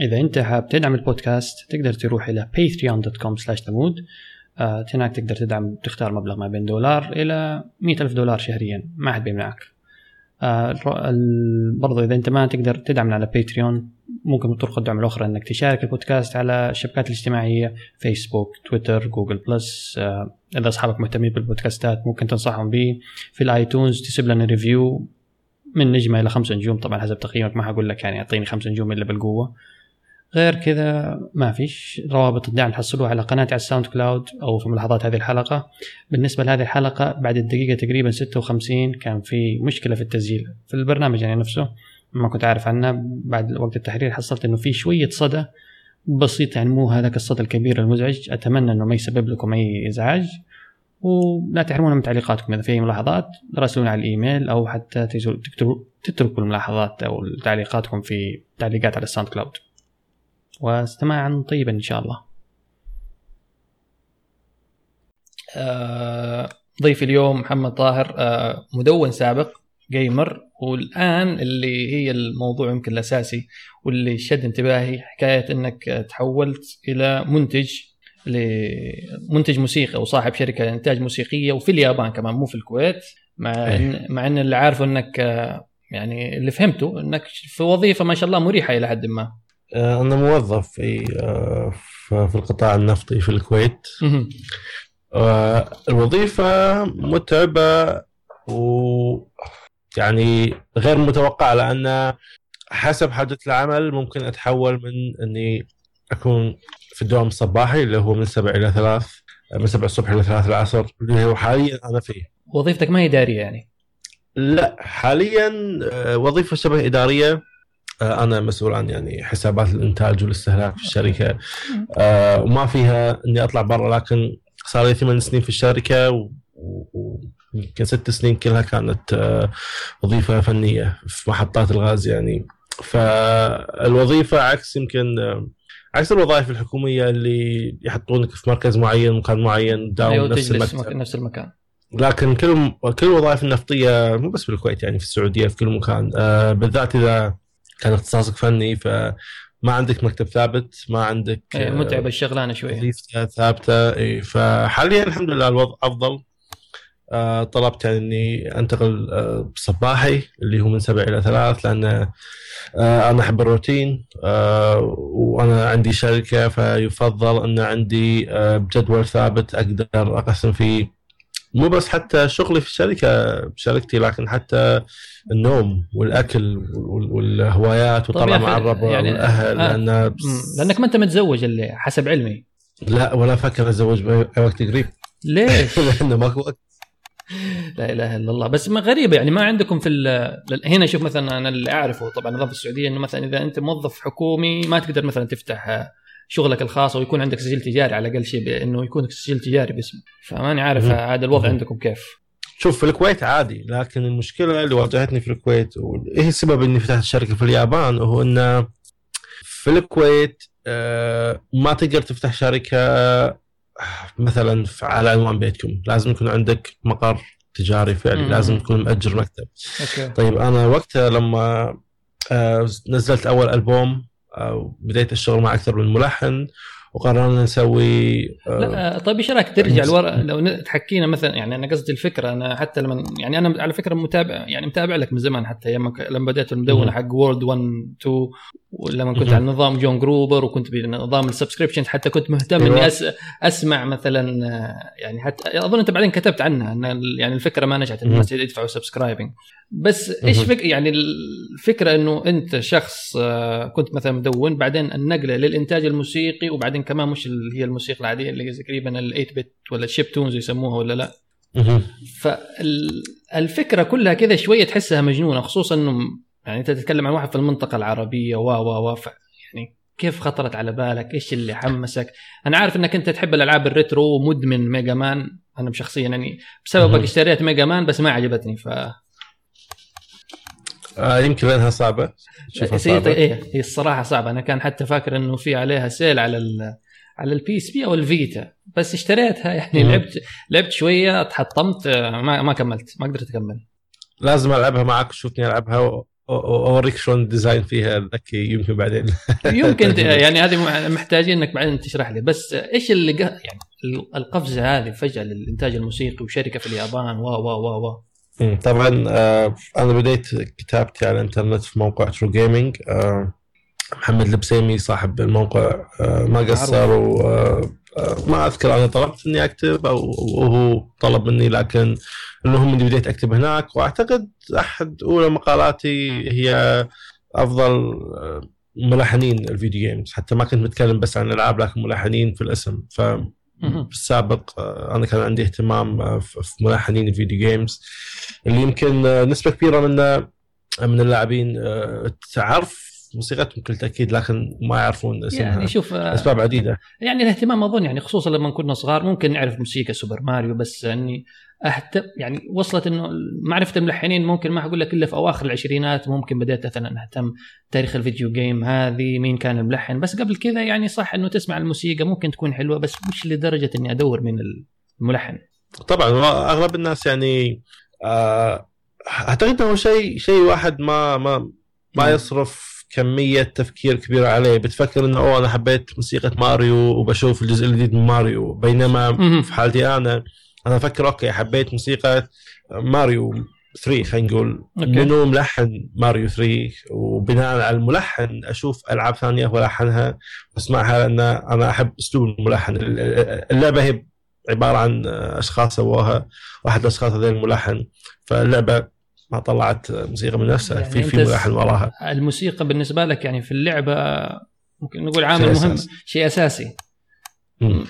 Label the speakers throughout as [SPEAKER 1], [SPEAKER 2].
[SPEAKER 1] إذا أنت حاب تدعم البودكاست تقدر تروح إلى patreon.com تمود آه هناك تقدر تدعم تختار مبلغ ما بين دولار إلى مئة ألف دولار شهريا ما حد بيمنعك. آه برضو إذا أنت ما تقدر تدعمنا على باتريون ممكن طرق الدعم الأخرى إنك تشارك البودكاست على الشبكات الاجتماعية فيسبوك تويتر Google Plus إذا أصحابك مهتمين بالبودكاستات ممكن تنصحهم به في ال iTunes تسيب لنا review من نجمة إلى خمس نجوم. طبعا حسب تقييمك ما حقول لك يعني أعطيني خمس نجوم إلا بالقوة. غير كذا ما فيش روابط الدعم تحصلوها على قناتي على ال SoundCloud أو في ملاحظات هذه الحلقة. بالنسبة لهذه الحلقة بعد الدقيقة تقريبا 56 كان في مشكلة في التسجيل في البرنامج يعني نفسه. ما كنت عارف عنها بعد وقت التحرير حصلت إنه في شوية صدى بسيط يعني مو هذاك الصدى الكبير المزعج. أتمنى إنه ما يسبب لكم أي إزعاج. ولا تحرمونا من تعليقاتكم إذا في أي ملاحظات. راسلونا على الإيميل أو حتى تتركوا الملاحظات أو تعليقاتكم في تعليقات على ال SoundCloud. واستماعا طيبا إن شاء الله. آه ضيفي اليوم محمد طاهر آه مدون سابق gamer والآن اللي هي الموضوع يمكن الأساسي واللي شد انتباهي حكاية إنك تحولت إلى منتج لمنتج موسيقى وصاحب شركة انتاج موسيقية وفي اليابان كمان مو في الكويت مع إن مع إن اللي عارفه إنك يعني اللي فهمته إنك في وظيفة ما شاء الله مريحة إلى حد ما.
[SPEAKER 2] أنا موظف في في القطاع النفطي في الكويت. الوظيفة متعبة و يعني غير متوقعة لأن حسب حدث العمل ممكن أتحول من إني أكون في الدوام الصباحي اللي هو من 7 إلى 3 من 7 الصبح إلى 3 العصر اللي هو حاليا أنا فيه.
[SPEAKER 1] وظيفتك ما هي إدارية يعني؟
[SPEAKER 2] لا حاليا وظيفة شبه إدارية. أنا مسؤول عن يعني حسابات الإنتاج والاستهلاك في الشركة. وما فيها إني أطلع برا لكن صار لي ثمان سنين في الشركة ويمكن ست سنين كلها كانت وظيفة فنية في محطات الغاز يعني. فالوظيفة عكس يمكن عكس الوظائف الحكومية اللي يحطونك في مركز معين مكان معين
[SPEAKER 1] داوم أيوة نفس المكان نفس المكان.
[SPEAKER 2] لكن كل كل الوظائف النفطية مو بس في الكويت يعني في السعودية في كل مكان. آه بالذات إذا كان اختصاصك فني فما عندك مكتب ثابت ما عندك
[SPEAKER 1] أيه متعبه الشغلانة شوية.
[SPEAKER 2] وظيفة ثابتة اي فحاليا الحمد لله الوضع أفضل. آه طلبت يعني إني أنتقل آه صباحي اللي هو من سبع إلى ثلاث لأن آه أنا أحب الروتين آه وأنا عندي شركة فيفضل إن عندي آه جدول ثابت أقدر أقسم فيه مو بس حتى شغلي في الشركة بشركتي لكن حتى النوم والأكل والهوايات وطلع مع الربع يعني والأهل
[SPEAKER 1] آه لأن لأنك ما أنت متزوج اللي حسب علمي.
[SPEAKER 2] لا ولا فكر أتزوج بوقت قريب.
[SPEAKER 1] ليش؟
[SPEAKER 2] لأنه ماكو وقت.
[SPEAKER 1] لا إله إلا الله. بس ما غريبة يعني ما عندكم في هنا شوف مثلا أنا اللي أعرفه طبعا نظام في السعودية إنه مثلا إذا أنت موظف حكومي ما تقدر مثلا تفتح شغلك الخاص أو يكون عندك سجل تجاري على أقل شيء بأنه يكون سجل تجاري باسمك فماني عارف هذا الوضع عندكم كيف.
[SPEAKER 2] شوف في الكويت عادي لكن المشكلة اللي واجهتني في الكويت وايه السبب إني فتحت الشركة في اليابان هو انه في الكويت ما تقدر تفتح شركة مثلا على عنوان بيتكم. لازم يكون عندك مقر تجاري فعلي مم. لازم تكون مأجر مكتب.
[SPEAKER 1] أوكي.
[SPEAKER 2] طيب أنا وقتها لما نزلت أول ألبوم بديت الشغل مع أكثر من ملحن وقررنا نسوي
[SPEAKER 1] لا طيب إيش رأيك ترجع لورا؟ لو تحكينا مثلا يعني أنا قصدي الفكرة أنا حتى لما يعني أنا على فكرة متابع يعني متابع لك من زمان حتى لما بديت المدونة حق World 1 2 ولما كنت على نظام جون جروبر وكنت بنظام ال subscription حتى كنت مهتم إني أس أسمع مثلا يعني حتى أظن أنت بعدين كتبت عنها إن يعني الفكرة ما نجحت الناس يدفعوا subscribing بس إيش فك يعني الفكرة إنه أنت شخص كنت مثلا مدون بعدين النقلة للإنتاج الموسيقي وبعدين كمان مش اللي هي الموسيقى العادية اللي تقريبا ال 8 bit ولا ال chiptunes يسموها ولا لا. فالفكرة كلها كذا شوية تحسها مجنونة خصوصا إنه يعني أنت تتكلم عن واحد في المنطقة العربية و و و يعني كيف خطرت على بالك؟ إيش اللي حمسك؟ أنا عارف إنك أنت تحب الألعاب ال retro ومدمن Mega Man. أنا شخصيا يعني بسببك اشتريت Mega Man بس ما عجبتني ف
[SPEAKER 2] آه يمكن لأنها صعبة.
[SPEAKER 1] شوفها صعبة. إيه هي الصراحة صعبة. أنا كان حتى فاكر إنه في عليها sale على ال على ال PSP أو ال Vita بس اشتريتها. يعني مم. لعبت لعبت شوية تحطمت ما ما كملت ما قدرت أكمل.
[SPEAKER 2] لازم ألعبها معك وشوفني ألعبها أوريك شلون ال design فيها ذكي يمكن بعدين.
[SPEAKER 1] يمكن يعني هذه محتاجين إنك بعدين تشرح لي. بس إيش اللي قه- يعني القفزة هذه فجأة للإنتاج الموسيقي وشركة في اليابان؟ و و و و
[SPEAKER 2] طبعا آه، أنا بديت كتابتي على الإنترنت في موقع True Gaming محمد البسيمي صاحب الموقع. آه، ما قصر وما أذكر أنا طلبت إني أكتب أو وهو طلب مني لكن المهم إني بديت أكتب هناك وأعتقد أحد أولى مقالاتي هي أفضل آه، ملحنين ال video games حتى ما كنت متكلم بس عن الألعاب لكن ملحنين في الاسم. ف
[SPEAKER 1] مهم.
[SPEAKER 2] بالسابق آه، أنا كان عندي اهتمام آه، في في ملحنين ال video games اللي يمكن نسبة كبيرة من من اللاعبين تعرف موسيقتهم بكل تأكيد لكن ما يعرفون اسمها
[SPEAKER 1] يعني شوف آه،
[SPEAKER 2] أسباب عديدة.
[SPEAKER 1] يعني الاهتمام أظن يعني خصوصا لما كنا صغار ممكن نعرف موسيقى Super Mario بس اني اهتم يعني وصلت إنه معرفة الملحنين ممكن ما أقول لك إلا في أواخر العشرينات ممكن بديت مثلا أهتم تاريخ ال video game هذه مين كان الملحن. بس قبل كذا يعني صح إنه تسمع الموسيقى ممكن تكون حلوة بس مش لدرجة إني أدور من الملحن.
[SPEAKER 2] طبعا أغلب الناس يعني آه، أعتقد إنه شيء شيء واحد ما ما ما
[SPEAKER 1] نعم.
[SPEAKER 2] يصرف كمية تفكير كبيرة عليه. بتفكر إنه أوه أنا حبيت موسيقى ماريو وبشوف الجزء الجديد من ماريو. بينما. في حالتي أنا أنا أفكر okay حبيت موسيقى ماريو 3 خلينا نقول. منو ملحن ماريو 3 وبناء على الملحن أشوف ألعاب ثانية وألحانها وأسمعها لأن أنا أحب أسلوب الملحن. اللعبة هي عبارة عن أشخاص سووها واحد الأشخاص هذول الملحن. فاللعبة ما طلعت موسيقى من نفسها
[SPEAKER 1] يعني
[SPEAKER 2] في في ملحن وراها.
[SPEAKER 1] الموسيقى بالنسبة لك يعني في اللعبة ممكن نقول عامل
[SPEAKER 2] شيء
[SPEAKER 1] مهم
[SPEAKER 2] أساسي.
[SPEAKER 1] شيء
[SPEAKER 2] أساسي.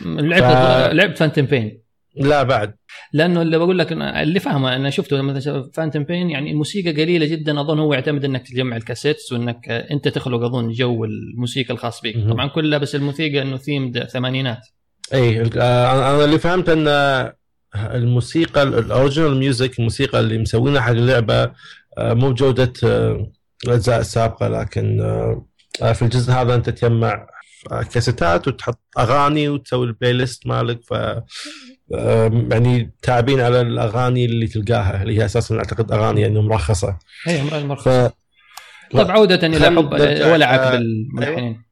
[SPEAKER 1] لعبت
[SPEAKER 2] ف-
[SPEAKER 1] لعبت Phantom Pain
[SPEAKER 2] لا بعد.
[SPEAKER 1] لأنه اللي بقول لك اللي فاهمه أنا شفته مثلا Phantom Pain يعني الموسيقى قليلة جدا. أظن هو يعتمد إنك تجمع ال cassettes وإنك أنت تخلق أظن جو الموسيقى الخاص بك. طبعا كلها بس الموسيقى إنه themed ثمانينات.
[SPEAKER 2] اي أنا اللي فهمت إن الموسيقى ال original music الموسيقى اللي مسوينها حق اللعبة آه، مو بجودة آه، الاجزاء السابقه لكن آه، آه، في الجزء هذا أنت تجمع آه، كاسيتات وتحط أغاني وتسوي ال playlist مالك. ف آه، يعني تابعين على الأغاني اللي تلقاها اللي هي أساسا أعتقد أغاني يعني مرخصه
[SPEAKER 1] هي امرأة
[SPEAKER 2] ف
[SPEAKER 1] طيب عودة
[SPEAKER 2] إلى
[SPEAKER 1] حب. ولعك
[SPEAKER 2] آه،
[SPEAKER 1] بالملحنين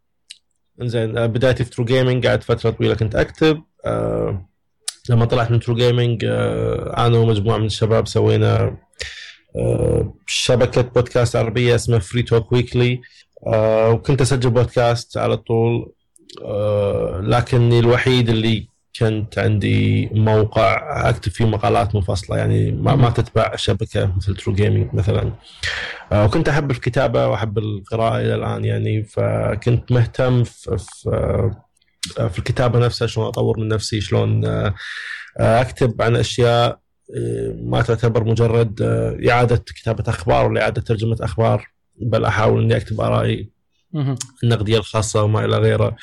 [SPEAKER 2] زين آه، بدايتي في True Gaming قعدت فترة طويلة كنت أكتب آه لما طلعت من True Gaming آه أنا ومجموعة من الشباب سوينا آه شبكة بودكاست عربية اسمها Free Talk Weekly وكنت أسجل بودكاست على طول آه لكني الوحيد اللي كنت عندي موقع أكتب فيه مقالات منفصلة يعني ما, ما تتبع شبكة مثل True Gaming مثلا. وكنت أحب الكتابة وأحب القراءة إلى الآن يعني فكنت مهتم في, في, في الكتابة نفسها شلون أطور من نفسي شلون آه، آه، أكتب عن أشياء آه، ما تعتبر مجرد آه، إعادة كتابة أخبار ولا إعادة ترجمة أخبار بل أحاول إني أكتب
[SPEAKER 1] آرائي.
[SPEAKER 2] النقدية الخاصة وما إلى غيره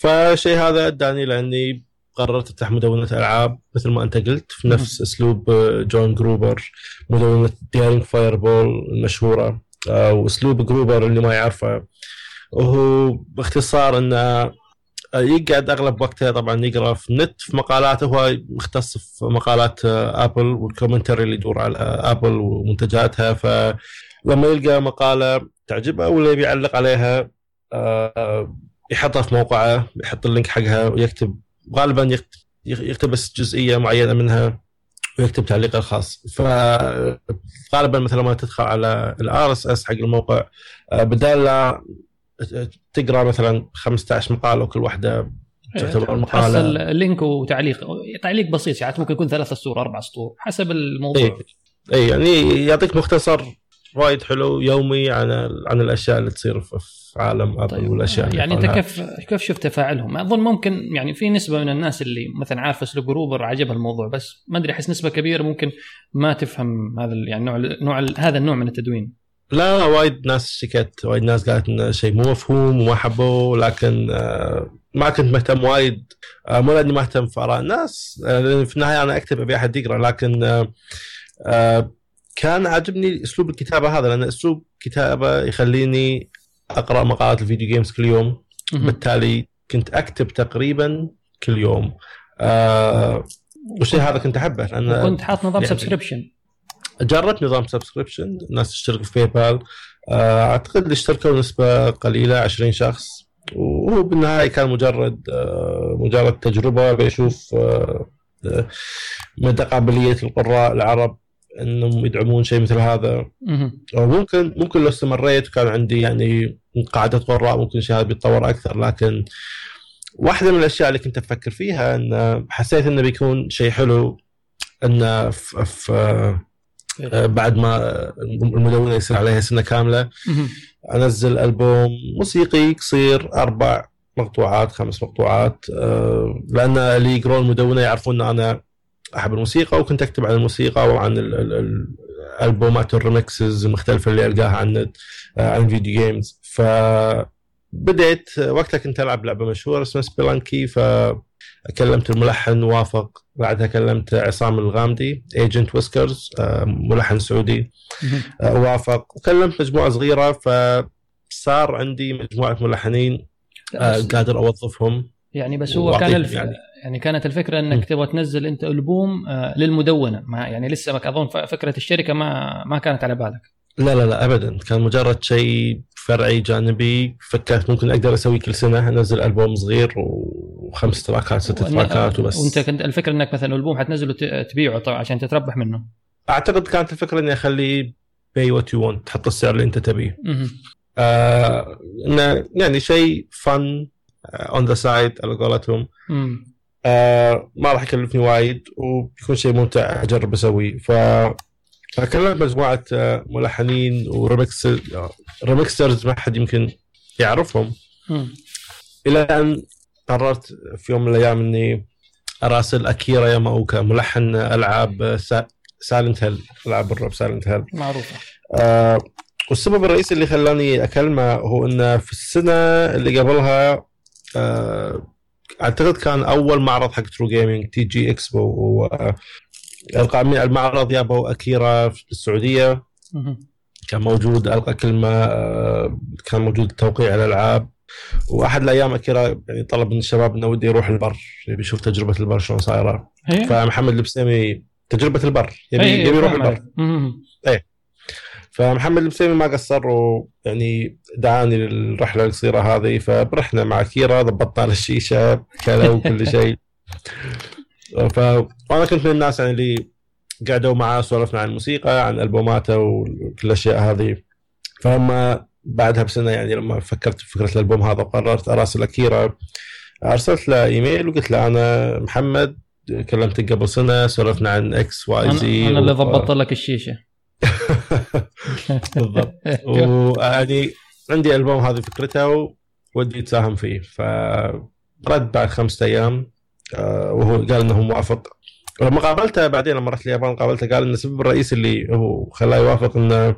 [SPEAKER 2] فالشيء هذا أداني لأني قررت أفتح مدونة ألعاب مثل ما أنت قلت في نفس أسلوب آه، جون جروبر مدونة Daring Fireball المشهورة. آه، وأسلوب جروبر اللي ما يعرفه وهو باختصار إنه آه، يقعد أغلب وقته طبعا يقرأ في النت في مقالاته هو مختص في مقالات آه، Apple وال commentary اللي يدور على آه، Apple ومنتجاتها. فلما يلقى مقالة تعجبه ولا يبي يعلق عليها آه، يحطها في موقعه يحط ال link حقها ويكتب غالبا يكتب يقتبس جزئية معينة منها ويكتب تعليقه الخاص. فغالبا مثلا ما تدخل على ال RSS حق الموقع آه، بدال تقرأ مثلا 15 مقالة وكل واحدة تعتبر المقالة.
[SPEAKER 1] تحصل link وتعليق تعليق بسيط ساعات ممكن يكون ثلاث سطور أربع سطور حسب الموضوع
[SPEAKER 2] إيه. اي يعني يعطيك مختصر وايد حلو يومي عن عن الأشياء اللي تصير في عالم Apple
[SPEAKER 1] طيب
[SPEAKER 2] والأشياء اللي
[SPEAKER 1] يعني
[SPEAKER 2] أنت.
[SPEAKER 1] كيف كيف شفت تفاعلهم؟ أظن ممكن يعني في نسبة من الناس اللي مثلا عارفة اسلوب جروبر عجبها الموضوع بس ما أدري أحس نسبة كبيرة ممكن ما تفهم هذا يعني نوع نوع هذا النوع من التدوين.
[SPEAKER 2] لا وايد ناس شكت وايد ناس قالت انه شيء مو مفهوم وما حبوه لكن آه، ما كنت مهتم وايد. آه، مو لأني ما اهتم في آراء الناس آه، لأن في النهاية أنا أكتب أبي أحد يقرأ لكن كان عاجبني أسلوب الكتابة هذا لأن أسلوب كتابة يخليني أقرأ مقالات ال video games كل يوم. بالتالي كنت أكتب تقريبا كل يوم. والشيء هذا كنت أحبه لأن
[SPEAKER 1] وكنت حاط نظام
[SPEAKER 2] يعني-
[SPEAKER 1] subscription
[SPEAKER 2] جربت نظام subscription الناس تشترك في PayPal آه، أعتقد اللي اشتركوا نسبة قليلة 20 شخص. وهو بالنهاية كان مجرد آه، مجرد تجربة بيشوف آه، مدى قابليه القراء العرب إنهم يدعمون شيء مثل هذا. أو ممكن ممكن لو استمريت وكان عندي يعني قاعدة قراء ممكن شيء هذا بيتطور أكثر. لكن واحدة من الأشياء اللي كنت أفكر فيها إن حسيت إنه بيكون شيء حلو إنه في بعد ما المدونة يصير عليها سنة
[SPEAKER 1] كاملة.
[SPEAKER 2] أنزل ألبوم موسيقي قصير أربع مقطوعات خمس مقطوعات. آه، لأن اللي يقرون المدونه يعرفون إن أنا أحب الموسيقى وكنت أكتب عن الموسيقى وعن ال- ال- ال- الالبومات وال remixes المختلفة اللي ألقاها عن آه، عن ال video games فبديت وقتها كنت ألعب لعبة مشهورة اسمها سبيلانكي فكلمت الملحن وافق بعدها كلمت عصام الغامدي Agent Whiskers ملحن سعودي. آه، وافق وكلمت مجموعة صغيرة فصار عندي مجموعة ملحنين آه، قادر أوظفهم
[SPEAKER 1] يعني بس هو كان الف... يعني.
[SPEAKER 2] يعني.
[SPEAKER 1] كانت
[SPEAKER 2] الفكرة.
[SPEAKER 1] إنك تبغى تنزل أنت ألبوم آه، للمدونة ما يعني لسه ما أظن فكرة الشركة ما ما كانت على بالك
[SPEAKER 2] لا لا لا ابدا كان مجرد شيء فرعي جانبي فكرت ممكن أقدر أسوي كل سنة أنزل ألبوم صغير وخمس tracks ست tracks وبس.
[SPEAKER 1] وأنت كنت الفكرة إنك مثلا البوم حتنزله تبيعه طبعا عشان تتربح منه.
[SPEAKER 2] أعتقد كانت الفكرة إني أخليه pay what you want تحط السعر اللي أنت تبيه. آه انه يعني شيء fun on the side على قولتهم. آه ما راح يكلفني وايد وبيكون شيء ممتع أجرب أسويه. ف فكلمت مجموعة آه، ملحنين و remix remixers ما حد يمكن يعرفهم. إلى ان قررت في يوم من الأيام إني أراسل أكيرا ياماوكا ملحن ألعاب Silent Hill ألعاب الرعب Silent Hill.
[SPEAKER 1] معروفة.
[SPEAKER 2] آه والسبب الرئيسي اللي خلاني أكلمه هو إنه في السنة اللي قبلها آه أعتقد كان أول معرض حق True Gaming TG Expo و القائمين على المعرض جابوا اكيرا في
[SPEAKER 1] السعودية.
[SPEAKER 2] كان موجود ألقى كلمة آه، كان موجود توقيع الألعاب. وأحد الأيام اكيرا يعني طلب من الشباب إنه ودي يروح البر يبي يشوف تجربة البر شلون صايرة.
[SPEAKER 1] هي
[SPEAKER 2] فمحمد البسيمي تجربة البر يبي
[SPEAKER 1] هي-
[SPEAKER 2] يبي يروح البر.
[SPEAKER 1] مهم.
[SPEAKER 2] فمحمد البسيمي ما قصر ويعني دعاني للرحلة القصيرة هذه فرحنا مع كيرا ضبطنا له الشيشة كذا وكل شيء. ف وأنا كنت من الناس يعني اللي قعدوا معاه سولفنا عن الموسيقى عن ألبوماته وكل الأشياء هذه. فلما بعدها بسنة يعني لما فكرت في فكرة الألبوم هذا وقررت أراسل كيرا أرسلت له إيميل وقلت له أنا محمد كلمتك قبل سنة سولفنا عن X Y
[SPEAKER 1] أنا
[SPEAKER 2] زي
[SPEAKER 1] أنا اللي ضبطت لك الشيشة.
[SPEAKER 2] بالضبط. ويعني عندي ألبوم هذه فكرته ودي يتساهم فيه. فرد بعد خمسة أيام آه، وهو قال إنه موافق. ولما قابلته بعدين لما رحت اليابان قابلته قال ان السبب الرئيسي اللي هو خلاه يوافق انه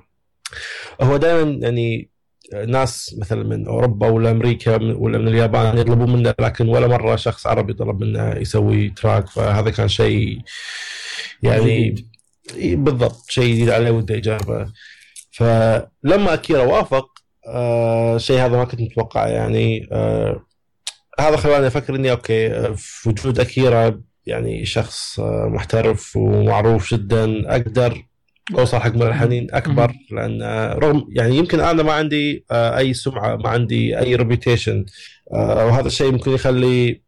[SPEAKER 2] هو دائما يعني ناس مثلا من أوروبا ولا أمريكا ولا من اليابان يطلبون منه لكن ولا مرة شخص عربي طلب منه يسوي track فهذا كان شيء يعني بالضبط شيء جديد عليه وده يجربه فلما اكيرا وافق آه شيء هذا ما كنت متوقعه يعني آه هذا خلاني أفكر إني okay آه، في وجود أكيرا يعني شخص آه محترف ومعروف جدا أقدر اوصل حق ملحنين أكبر لأن رغم يعني يمكن أنا ما عندي آه أي سمعة ما عندي أي reputation آه وهذا الشيء ممكن يخلي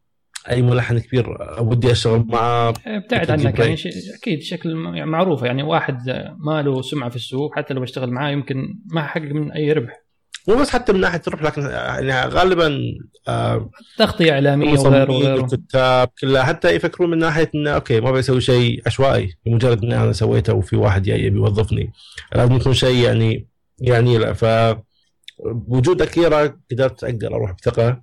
[SPEAKER 2] أي ملحن كبير آه، ودي أشتغل معاه
[SPEAKER 1] ابتعد
[SPEAKER 2] أكيد
[SPEAKER 1] عنك يعني. شيء- أكيد شكل يعني معروفه يعني واحد ما له سمعة في السوق حتى لو بيشتغل معاه يمكن ما حقق من أي ربح.
[SPEAKER 2] مو بس حتى من ناحية الربح لكن يعني غالبا آه
[SPEAKER 1] تغطية إعلامية وغيره وغيره.
[SPEAKER 2] الكتاب كلها حتى يفكرون من ناحية إنه okay ما بيسوي شيء عشوائي بمجرد إني أنا سويته وفي واحد جاي يبي يوظفني. لازم يكون شيء يعني يعني لا ف بوجود اكيرا قدرت أقدر أروح
[SPEAKER 1] بثقة.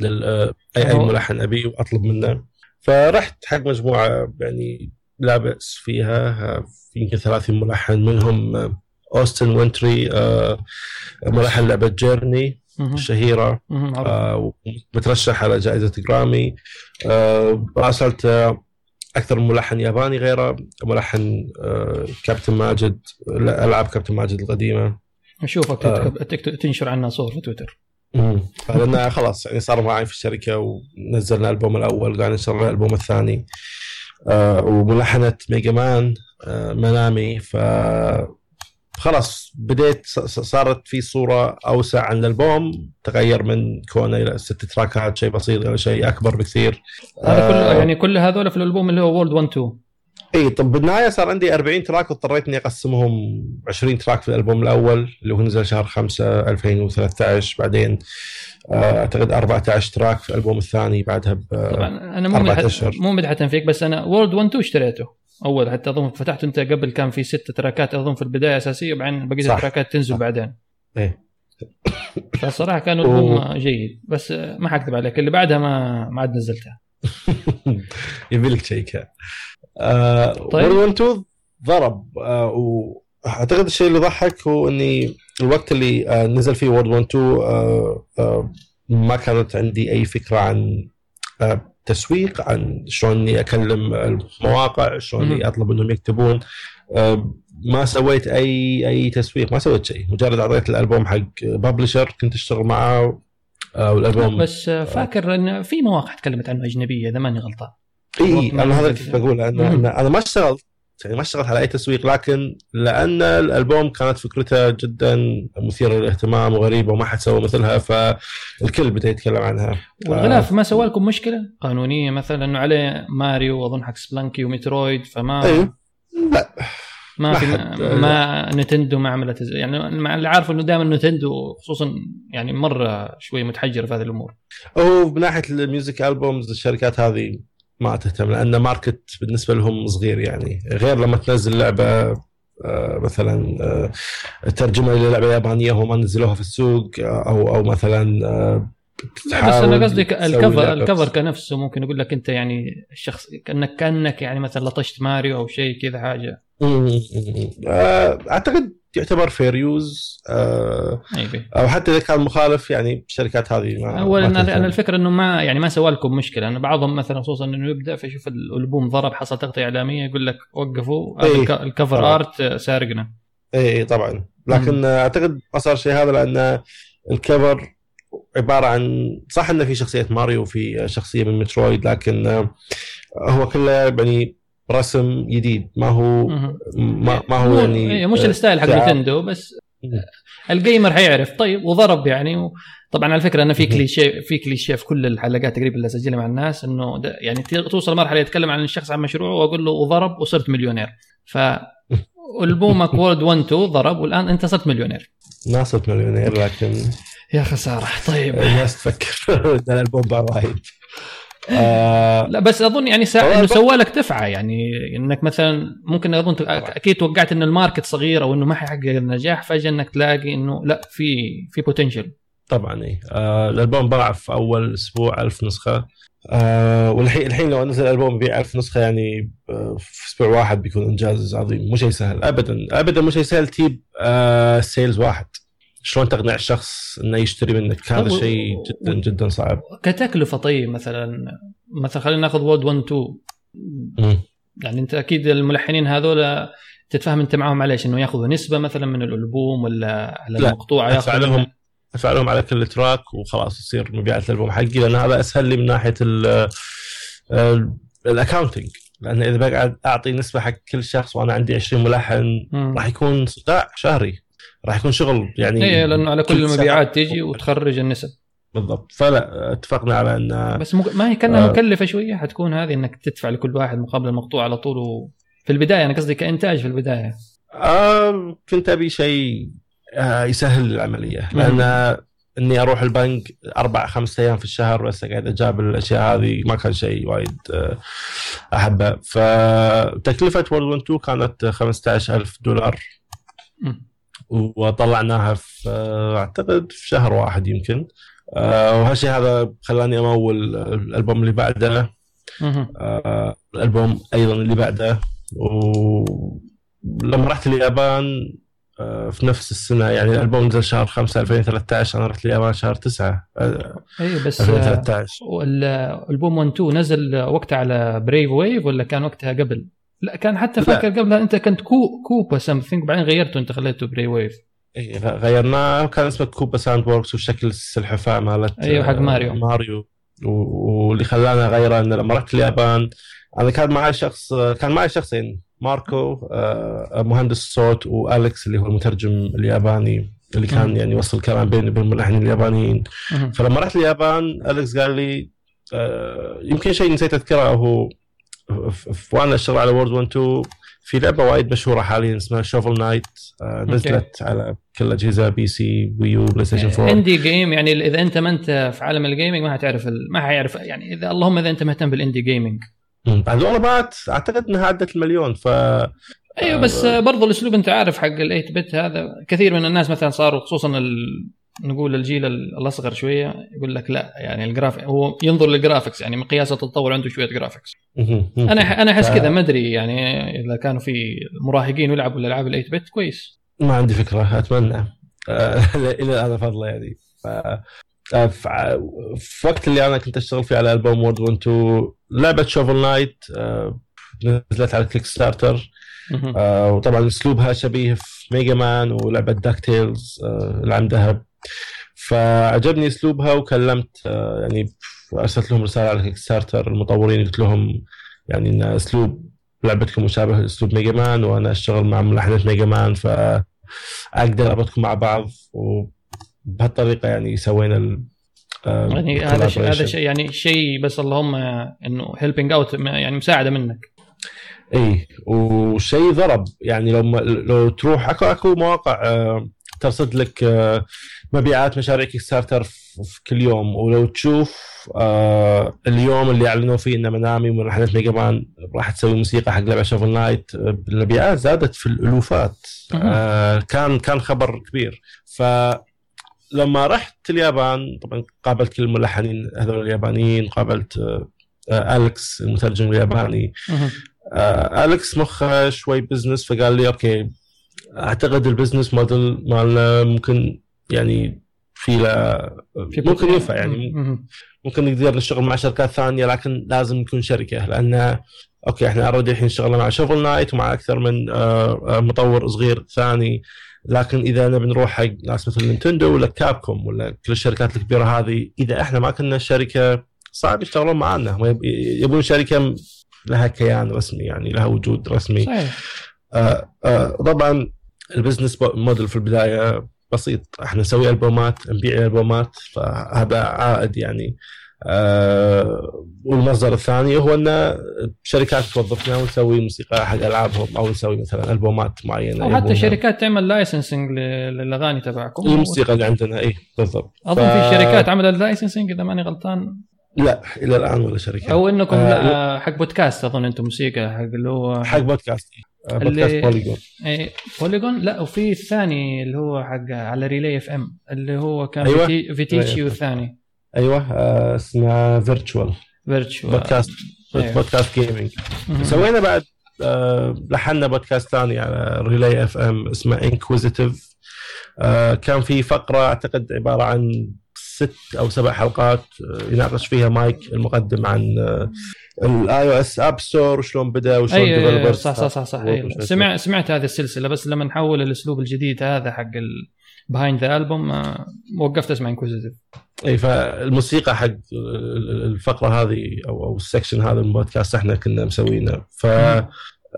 [SPEAKER 2] لل آه، أي
[SPEAKER 1] أي
[SPEAKER 2] ملحن أبي وأطلب منه. فرحت حق مجموعة يعني لا بأس فيها آه، في يمكن 30 ملحن منهم آه، اوستن وينتري ملحن لعبة
[SPEAKER 1] Journey.
[SPEAKER 2] الشهيره. آه، مترشح على جائزة جرامي آه، راسلت آه، أكثر من ملحن ياباني غيره. ملحن كابتن ماجد لا، ألعاب كابتن ماجد القديمة.
[SPEAKER 1] نشوفك
[SPEAKER 2] آه.
[SPEAKER 1] تنشر عنها صور في تويتر.
[SPEAKER 2] لأن خلاص يعني صار معي في الشركة ونزلنا الألبوم الأول قاعد نشتغل على الألبوم الثاني. آه، وملحنة Mega Man آه، منامي. ف خلاص بديت صارت في صورة أوسع عن الالبوم تغير من كونه إلى ست tracks شيء بسيط إلى شيء أكبر بكثير.
[SPEAKER 1] هذا كله
[SPEAKER 2] آه،
[SPEAKER 1] يعني كل هذول في الألبوم اللي هو World 1 2
[SPEAKER 2] اي طب بالنهاية صار عندي 40 track واضطريت اني أقسمهم 20 track في الألبوم الأول اللي هو نزل شهر 5 2013 بعدين آه، أعتقد 14 track في الألبوم الثاني بعدها ب-
[SPEAKER 1] طبعا أنا مو مدحت. مو مدحت فيك بس أنا World 1 2 اشتريته. أول حتى أظن فتحته أنت قبل كان في ست tracks أظن في البداية أساسية وبعدين بقيه
[SPEAKER 2] صح.
[SPEAKER 1] ال tracks تنزل
[SPEAKER 2] صح.
[SPEAKER 1] بعدين
[SPEAKER 2] إيه.
[SPEAKER 1] فالصراحه كان البوم جيد بس ما حكذب عليك اللي بعدها ما ما عاد نزلتها
[SPEAKER 2] يبي لك تشيكها آه
[SPEAKER 1] طيب.
[SPEAKER 2] 1 2 ضرب آه واعتقد الشيء اللي ضحك هو إني الوقت اللي آه نزل فيه وورد 1 2 آه آه ما كانت عندي أي فكرة عن آه تسويق عن شلون أكلم المواقع شلون. أطلب إنهم يكتبون. آه ما سويت أي أي تسويق ما سويت شيء. مجرد أعطيت الألبوم حق publisher كنت أشتغل معاه آه والألبوم
[SPEAKER 1] بس فاكر إن في مواقع تكلمت عنه أجنبية إذا ماني غلطان. إي
[SPEAKER 2] أنا هذا كنت بقوله أنا ما اشتغلت. يعني ما اشتغلت على أي تسويق لكن لأن الألبوم كانت فكرته جدا مثيرة للاهتمام وغريبة وما حد سوى مثلها فالكل بدا يتكلم عنها.
[SPEAKER 1] والغلاف ما سوى لكم مشكلة قانونية مثلا؟ انه عليه ماريو وأظن حق Spelunky و Metroid فما
[SPEAKER 2] اي لا.
[SPEAKER 1] ما في ما Nintendo ما عملت يعني مع اللي عارف إنه دائما Nintendo خصوصا يعني مرة شوي متحجر في هذه الأمور.
[SPEAKER 2] هو من ناحية ال music albums الشركات هذه ما تهتم لأن market بالنسبة لهم صغير يعني. غير لما تنزل لعبة آه، مثلا آه، ترجمة للعبة يابانية هم ما نزلوها في السوق آه، أو أو مثلا
[SPEAKER 1] لا، بس
[SPEAKER 2] أنا
[SPEAKER 1] قصدي ال
[SPEAKER 2] cover
[SPEAKER 1] ال
[SPEAKER 2] cover.
[SPEAKER 1] كنفسه ممكن يقول لك أنت يعني الشخص كانك كأنك يعني مثلا لطشت ماريو أو شيء كذا
[SPEAKER 2] حاجة. أعتقد يعتبر fair use
[SPEAKER 1] أيوه
[SPEAKER 2] أو حتى إذا كان مخالف يعني الشركات هذه ما
[SPEAKER 1] اولا
[SPEAKER 2] ما
[SPEAKER 1] أنا الفكرة إنه ما يعني ما سوى لكم مشكلة. أنا بعضهم مثلا خصوصا إنه يبدأ فيشوف الألبوم ضرب حصل تغطية إعلامية يقول لك وقفوا.
[SPEAKER 2] إيه.
[SPEAKER 1] ال ك- ال cover
[SPEAKER 2] طبعاً.
[SPEAKER 1] art سارقنا.
[SPEAKER 2] اي اي طبعا. لكن آه، أعتقد ما صار شيء هذا لأن ال cover عبارة عن صح إنه في شخصية ماريو وفي شخصية من مترويد لكن آه، هو كله يعني رسم جديد. ما هو. ما, ما هو
[SPEAKER 1] مو-
[SPEAKER 2] يعني
[SPEAKER 1] إيه، مش
[SPEAKER 2] ال
[SPEAKER 1] style حق. نتندو بس.
[SPEAKER 2] ال
[SPEAKER 1] gamer حيعرف طيب وضرب يعني. و... طبعا على فكرة أنا في. كليشيه في كليشيه في كل الحلقات تقريبا اللي اسجلها مع الناس إنه ده يعني توصل مرحلة يتكلم عن الشخص عن مشروعه وأقول له وضرب وصرت مليونير ف البومك World 1 2 ضرب والآن أنت صرت مليونير.
[SPEAKER 2] ما صرت مليونير لكن
[SPEAKER 1] يا خسارة. طيب.
[SPEAKER 2] الناس تفكر. ان الالبوم باع وايد. آه،
[SPEAKER 1] لا بس أظن يعني سا...
[SPEAKER 2] إنه
[SPEAKER 1] سوى لك دفعة يعني إنك مثلا ممكن أظن أكيد توقعت إن ال market صغير أو إنه ما حيحقق النجاح فجأة إنك تلاقي إنه لا في في potential
[SPEAKER 2] طبعا اي آه الألبوم باع في أول أسبوع ألف نسخة. آه والحين الحين لو نزل الالبوم يبيع ألف نسخة يعني آه في أسبوع واحد بيكون إنجاز عظيم. مو شيء سهل ابدا ابدا مو شيء سهل. تجيب آه sales واحد. شلون تقنع الشخص إنه يشتري منك هذا
[SPEAKER 1] و-
[SPEAKER 2] شيء جدا جدا صعب
[SPEAKER 1] كتكلفة طيب مثلا مثلا خلينا ناخذ World 1 2
[SPEAKER 2] مم.
[SPEAKER 1] يعني أنت أكيد الملحنين هذول تتفاهم أنت معهم على إيش إنه يأخذوا نسبة مثلا من الألبوم ولا على
[SPEAKER 2] المقطوعة
[SPEAKER 1] يأخذوا
[SPEAKER 2] لهم؟ ادفع لهم على كل track وخلاص يصير مبيعات الألبوم حقي لأن هذا أسهل لي من ناحية ال ال accounting لأن إذا بقعد أعطي نسبة حق كل شخص وأنا عندي 20 ملحن. راح يكون صداع شهري راح يكون شغل يعني
[SPEAKER 1] إيه لأنه على كل. المبيعات تيجي وتخرج النسب.
[SPEAKER 2] بالضبط. فلا اتفقنا على إن
[SPEAKER 1] بس مك... ما هي كأنها
[SPEAKER 2] آه.
[SPEAKER 1] مكلفة شوية حتكون هذه إنك تدفع لكل واحد مقابل المقطوع على طول و... في البداية. أنا قصدي كإنتاج في البداية.
[SPEAKER 2] آه كنت أبي شيء آه يسهل العملية. لأن إني أروح البنك أربع خمس أيام في الشهر بس قاعد أجاب الأشياء هذه ما كان شيء وايد آه، أحبه. فتكلفه وورد 1 2 كانت 15000 دولار.
[SPEAKER 1] مم.
[SPEAKER 2] وطلعناها في آه، أعتقد في شهر واحد يمكن آه، وهالشيء هذا خلاني أمول الألبوم اللي بعده. آه، الألبوم أيضا اللي بعده ولما رحت اليابان في نفس السنة يعني الألبوم نزل شهر 5 2013 أنا رحت اليابان شهر 9 آه،
[SPEAKER 1] اي بس آه،
[SPEAKER 2] 2013
[SPEAKER 1] والألبوم 1 2 نزل وقتها على بريف ويف ولا كان وقتها قبل؟ لا كان حتى. فاكر قبلها أنت كنت كو Koopa something بعدين غيرته أنت خليته Brave Wave
[SPEAKER 2] إيه، غيرناه كان اسمه Koopa Soundworks وشكل السلحفاه مالت
[SPEAKER 1] أيوة، حق
[SPEAKER 2] آه،
[SPEAKER 1] ماريو.
[SPEAKER 2] ماريو واللي خلانا غيره إنه لما رحت اليابان أنا كان معي شخص كان معي شخصين ماركو آه، مهندس الصوت والكس اللي هو المترجم الياباني اللي كان. يعني يوصل الكلام بيني وبين الملحنين اليابانيين. فلما رحت اليابان الكس قال لي آه، يمكن شيء نسيت أذكره هو وأنا اشتغل على World 1 2 في لعبة وايد مشهورة حاليا اسمها Shovel Knight نزلت على كل أجهزة PC و Wii U بلاي ستيشن 4
[SPEAKER 1] indie game يعني إذا أنت ما أنت في عالم ال gaming ما حتعرف. ما حيعرف يعني إذا اللهم إذا أنت مهتم بال
[SPEAKER 2] indie gaming والله ما أعتقد إنها عدت المليون ف
[SPEAKER 1] أيوه بس برضو الأسلوب أنت عارف حق ال8 bit هذا. كثير من الناس مثلا صاروا خصوصا ال... نقول الجيل الأصغر شوية يقول لك لا يعني ال graph هو ينظر لل graphics يعني مقياس التطور عنده شوية
[SPEAKER 2] graphics.
[SPEAKER 1] أنا أنا أحس
[SPEAKER 2] ف-
[SPEAKER 1] كذا ما أدري يعني إذا كانوا في مراهقين يلعبوا الألعاب ال8 bit كويس.
[SPEAKER 2] ما عندي فكرة أتمنى. آه، إلى هذا فضله يعني ف آه، في وقت اللي أنا كنت أشتغل فيه على ألبوم World 1 2 لعبة Shovel Knight آه، نزلت على
[SPEAKER 1] Kickstarter.
[SPEAKER 2] آه، وطبعا أسلوبها شبيه في Mega Man ولعبة DuckTales العم ذهب فعجبني أسلوبها وكلمت آه، يعني أرسلت لهم رسالة على Kickstarter المطورين قلت لهم يعني إن أسلوب لعبتكم مشابه لأسلوب Mega Man وأنا أشتغل مع ملحنه Mega Man فأقدر أربطكم مع بعض وبهالطريقة يعني سوينا ال آه،
[SPEAKER 1] يعني هذا شيء هذا. شيء يعني شيء بس اللهم إنه helping out يعني مساعدة منك
[SPEAKER 2] إي وشيء ضرب يعني لو لو تروح اكو أكو مواقع آه، ترصد لك مبيعات مشاريع Kickstarter في كل يوم. ولو تشوف آه، اليوم اللي أعلنوا فيه ان Manami ملحنة Mega Man راح تسوي موسيقى حق لعبة Shovel Knight المبيعات زادت في الألوفات. آه، كان كان خبر كبير. ف لما رحت اليابان طبعا قابلت كل الملحنين هذول اليابانيين قابلت آه، الكس المترجم الياباني. آه، أليكس مخه شوي business فقال لي okay أعتقد ال business model مالنا ممكن يعني في له
[SPEAKER 1] في
[SPEAKER 2] ممكن ينفع يعني. ممكن نقدر نشتغل مع شركات ثانية لكن لازم نكون شركة لأن okay إحنا already الحين اشتغلنا مع Shovel Knight ومع أكثر من آه، آه، مطور صغير ثاني. لكن إذا نبي نروح حق ناس مثل نينتندو ولا كابكوم ولا كل الشركات الكبيرة هذه إذا إحنا ما كنا شركة صعب يشتغلون معنا يبون شركة لها كيان رسمي يعني لها وجود رسمي.
[SPEAKER 1] صحيح.
[SPEAKER 2] آه آه طبعا ال business model في البداية بسيط. إحنا نسوي ألبومات نبيع ألبومات فهذا عائد يعني. آه والمصدر الثاني هو إن شركات توظفنا ونسوي موسيقى حق ألعابهم أو نسوي مثلا ألبومات معينة.
[SPEAKER 1] أو حتى. شركات تعمل licensing للأغاني تبعكم.
[SPEAKER 2] الموسيقى اللي عندنا إي بالضبط.
[SPEAKER 1] أظن في شركات عملت licensing إذا ماني غلطان.
[SPEAKER 2] لا إلى الآن ولا شركة.
[SPEAKER 1] أو إنكم
[SPEAKER 2] آه،
[SPEAKER 1] لا حق بودكاست أظن أنتم موسيقى حق اللي هو
[SPEAKER 2] حق podcast podcast
[SPEAKER 1] اللي-
[SPEAKER 2] Polygon
[SPEAKER 1] إيه Polygon لا وفي الثاني اللي هو حق على Relay FM اللي هو كان
[SPEAKER 2] أيوة.
[SPEAKER 1] فيتي Virtual
[SPEAKER 2] أيوة.
[SPEAKER 1] الثاني.
[SPEAKER 2] أيوه آه اسمها Virtual
[SPEAKER 1] Virtual
[SPEAKER 2] podcast
[SPEAKER 1] أيوة.
[SPEAKER 2] podcast gaming سوينا بعد آه، لحنا بودكاست ثاني على Relay FM اسمه Inquisitive كان في فقرة أعتقد عبارة عن ست أو سبع حلقات آه، يناقش فيها مايك المقدم عن ال iOS App Store وشلون بدأ وشلون
[SPEAKER 1] أي أي،
[SPEAKER 2] developers
[SPEAKER 1] صح صح صح صح
[SPEAKER 2] وشلون
[SPEAKER 1] أي.
[SPEAKER 2] شو
[SPEAKER 1] سمع سمعت هذه السلسلة بس لما نحول الأسلوب الجديد هذا حق Behind the Album وقفت أسمع Inquisitive
[SPEAKER 2] إي فالموسيقى حق الفقرة هذه أو أو ال section هذا من البودكاست إحنا كنا مسوينه. ف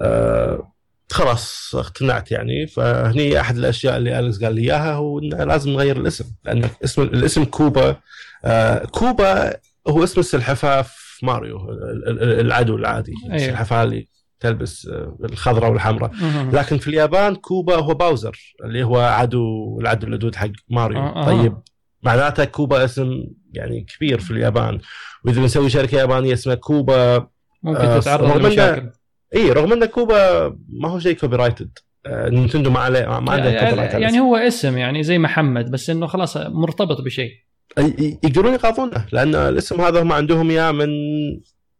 [SPEAKER 2] آه، خلاص اقتنعت يعني. فهني أحد الأشياء اللي أليكس قال لي إياها هو انه لازم نغير الاسم لأن اسم الاسم كوبا آه، كوبا هو اسم السلحفاة في ماريو ال- ال- العدو العادي
[SPEAKER 1] أيوه.
[SPEAKER 2] السلحفاة اللي تلبس آه، الخضراء والحمراء. لكن في اليابان كوبا هو باوزر اللي هو عدو العدو اللدود حق ماريو.
[SPEAKER 1] آه،.
[SPEAKER 2] طيب معناته كوبا اسم يعني كبير في اليابان. وإذا بنسوي شركة يابانية اسمها كوبا
[SPEAKER 1] ممكن
[SPEAKER 2] آه،
[SPEAKER 1] تتعرض لمشاكل.
[SPEAKER 2] إي رغم أن كوبا ما هو شيء copyrighted نينتندو ما عليه ما عنده
[SPEAKER 1] يعني, يعني هو اسم يعني زي محمد بس إنه خلاص مرتبط بشيء.
[SPEAKER 2] يقدرون يقاضونه لأن الاسم هذا هم عندهم إياه من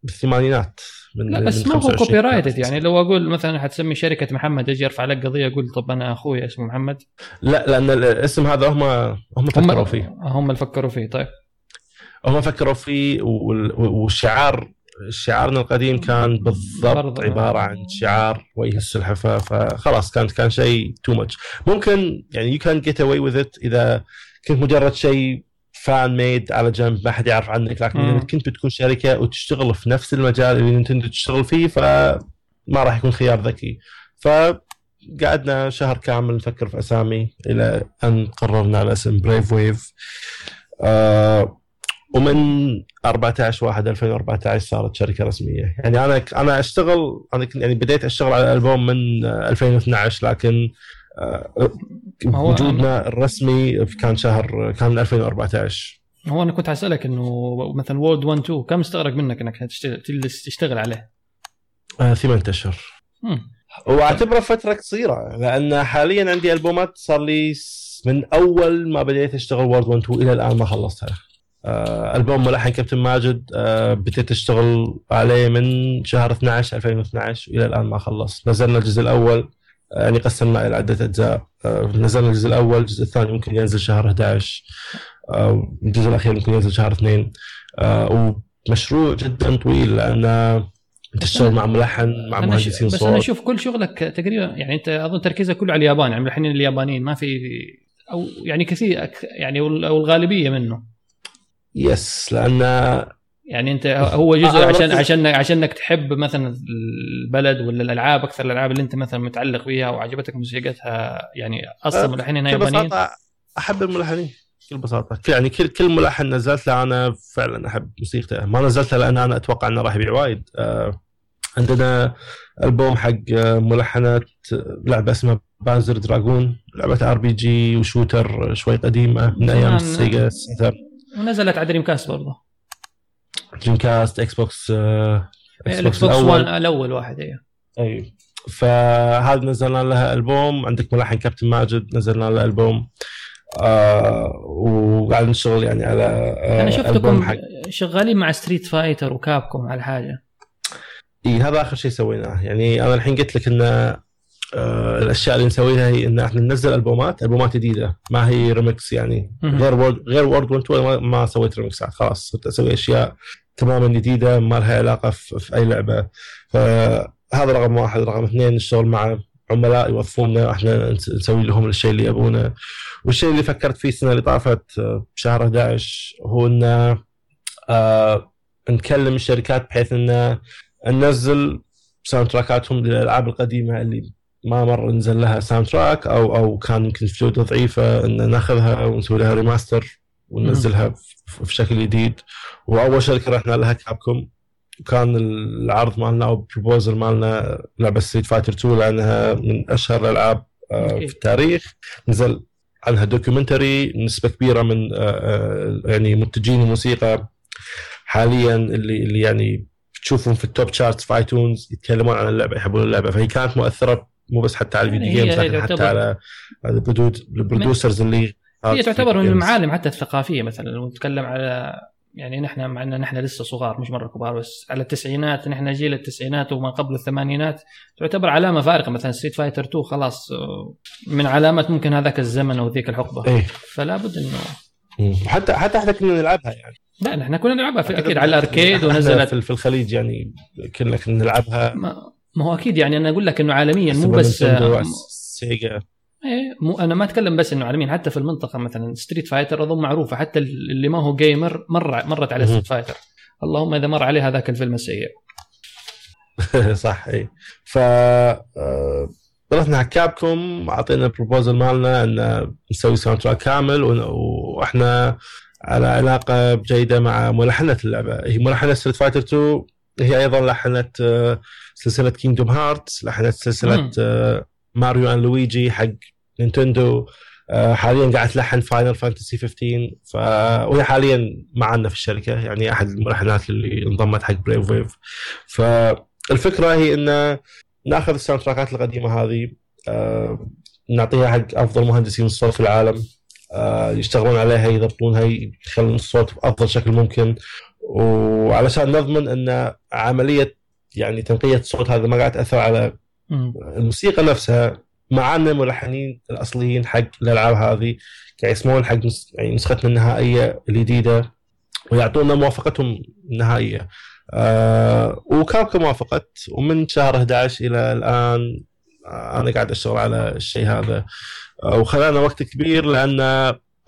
[SPEAKER 2] الثمانينات من
[SPEAKER 1] لا بس
[SPEAKER 2] من
[SPEAKER 1] ما هو
[SPEAKER 2] 25
[SPEAKER 1] كوبي رايتد يعني. لو أقول مثلا حتسمي شركة محمد أجي أرفع لك قضية أقول طب أنا أخوي اسمه محمد.
[SPEAKER 2] لا لأن الاسم هذا هم هم فكروا فيه.
[SPEAKER 1] هم اللي فكروا فيه طيب.
[SPEAKER 2] هم فكروا فيه وال- والشعار شعارنا القديم كان بالضبط. عبارة عن شعار وجه السلحفاة فخلاص كان كان شيء too much ممكن يعني you can get away with it إذا كنت مجرد شيء fan made على جنب ما حد يعرف عنك لكن. إذا كنت بتكون شركة وتشتغل في نفس المجال اللي نينتندو تشتغل فيه ف ما راح يكون خيار ذكي فقعدنا شهر كامل نفكر في أسامي إلى أن قررنا على اسم Brave Wave آه ومن 14 1 2014 صارت شركة رسمية. يعني أنا أنا أشتغل أنا يعني بديت أشتغل على الالبوم من 2012 لكن آه، وجودنا الرسمي كان شهر كان من 2014
[SPEAKER 1] هو أنا كنت اسالك إنه مثلا وورد 1 2 كم استغرق منك إنك تشتغل تشتغل عليه؟
[SPEAKER 2] آه ثمان أشهر. وأعتبره فترة قصيرة لأن حاليا عندي ألبومات صار لي من أول ما بديت أشتغل وورد 1 2 إلى الآن ما خلصتها. ألبوم ملحن كابتن ماجد آه بديت أشتغل عليه من شهر 12 2012 والى الآن ما خلص. نزلنا الجزء الأول آه، يعني قسمنا إلى عدة أجزاء. آه نزلنا الجزء الأول الجزء الثاني ممكن ينزل شهر 11 آه الجزء الأخير ممكن ينزل شهر 2 آه ومشروع جدا طويل لأن تشتغل مع ملحن مع مهندسين
[SPEAKER 1] صوت بس أنا أشوف كل شغلك تقريبا يعني أنت أظن تركيزك كله على اليابان يعني ملحنين اليابانيين ما في أو يعني كثير يعني أو الغالبيه منه.
[SPEAKER 2] يس لأن
[SPEAKER 1] يعني أنت هو جزء عشان عشان عشانك تحب مثلا البلد ولا الألعاب أكثر الألعاب اللي أنت مثلا متعلق فيها وعجبتك موسيقتها يعني أصلا ملحنين يابانيين
[SPEAKER 2] أحب الملحنين بكل بساطة. يعني كل كل ملحن نزلت له أنا فعلا أحب موسيقته. ما نزلته لأن أنا أتوقع إنه راح يبيع وايد. آه عندنا ألبوم حق ملحنات لعبة اسمها Panzer Dragoon لعبة RPG و shooter شوي قديمة من أيام ال Sega
[SPEAKER 1] ونزلت على Dreamcast برضه
[SPEAKER 2] Dreamcast
[SPEAKER 1] Xbox Xbox 1 الأول واحد أيوه
[SPEAKER 2] أي. فهذا نزلنا لها ألبوم. عندك ملحن كابتن ماجد نزلنا له ألبوم. آه وقاعد نشتغل يعني على
[SPEAKER 1] آه أنا شفتكم شغالين مع Street Fighter و Capcom على حاجة
[SPEAKER 2] إي هذا آخر شيء سويناه. يعني أنا الحين قلت لك ان آه الأشياء اللي نسويها هي إن إحنا ننزل ألبومات ألبومات جديدة. ما هي ريمكس يعني. غير World غير World 1 ما سويت ريمكسات خلاص صرت أسوي أشياء تماما جديدة ما لها علاقة في, في أي لعبة. فهذا رقم واحد. رقم اثنين نشتغل مع عملاء يوظفونا. إحنا نسوي لهم الشيء اللي يبونه. والشيء اللي فكرت فيه السنة اللي طافت آه، بشهر 11 هو إن آه نكلم الشركات بحيث انه ننزل soundtrack اتهم للألعاب القديمة اللي ما مر نزل لها soundtrack أو أو كان يمكن جودة ضعيفة إن ناخذها ونسوي لها remaster وننزلها في شكل جديد. وأول شركة رحنا لها Capcom. وكان العرض مالنا أو ال proposal مالنا لعبة Street Fighter 2 لأنها من أشهر الألعاب آه، في التاريخ. نزل عنها documentary نسبة كبيرة من آه، آه، يعني منتجين الموسيقى. حاليا اللي اللي يعني تشوفهم في ال top charts في iTunes يتكلمون عن اللعبة يحبون اللعبة. فهي كانت مؤثرة مو بس حتى على ال video games لكن حتى على ال producers اللي
[SPEAKER 1] هي تعتبر من المعالم حتى الثقافية مثلا لو نتكلم على يعني نحن مع ان نحن لسه صغار مش مرة كبار بس على التسعينات نحن جيل التسعينات وما قبل الثمانينات تعتبر علامة فارقة. مثلا Street Fighter 2 خلاص من علامات ممكن هذاك الزمن أو ذيك الحقبة.
[SPEAKER 2] إيه؟
[SPEAKER 1] فلا بد انه
[SPEAKER 2] حتى حتى إحنا كنا نلعبها يعني.
[SPEAKER 1] لا نحن كنا نلعبها في أكيد على ال arcade ونزلت.
[SPEAKER 2] في الخليج يعني كنا نلعبها.
[SPEAKER 1] ما, ما هو أكيد يعني أنا أقول لك إنه عالميا مو بس
[SPEAKER 2] Sega.
[SPEAKER 1] إيه مو أنا ما أتكلم بس إنه عالميا حتى في المنطقة مثلا Street Fighter أظن معروفة حتى اللي ما هو gamer مر مرت على Street Fighter اللهم إذا مر عليه هذاك الفيلم السيء.
[SPEAKER 2] صح اي ف آه، رحنا على Capcom اعطينا ال proposal مالنا ان نسوي soundtrack كامل وإحنا على علاقة جيدة مع ملحنة اللعبة. هي ملحنة Street Fighter 2 هي أيضا لحنت آه، سلسلة Kingdom Hearts لحنت سلسلة Mario and Luigi حق نينتندو. آه، حاليا قاعد تلحن Final Fantasy 15 ف وهي حاليا معنا في الشركة يعني أحد الملحنات اللي انضمت حق Brave Wave فالفكرة هي إن ناخذ ال soundtrack ات القديمة هذه آه، نعطيها حق أفضل مهندسين الصوت في العالم آه، يشتغلون عليها يضبطونها يخلون الصوت بافضل شكل ممكن وعلشان نضمن أن عملية يعني تنقية الصوت هذا ما قاعد تأثر على الموسيقى نفسها معانا الملحنين الأصليين حق الألعاب هذه قاعد يسمعون حق يعني نسختنا النهائية الجديدة ويعطونا موافقتهم النهائية. آه و Capcom وافقت ومن شهر 11 إلى الآن آه أنا قاعد أشتغل على الشيء هذا. آه وخلانا وقت كبير لأن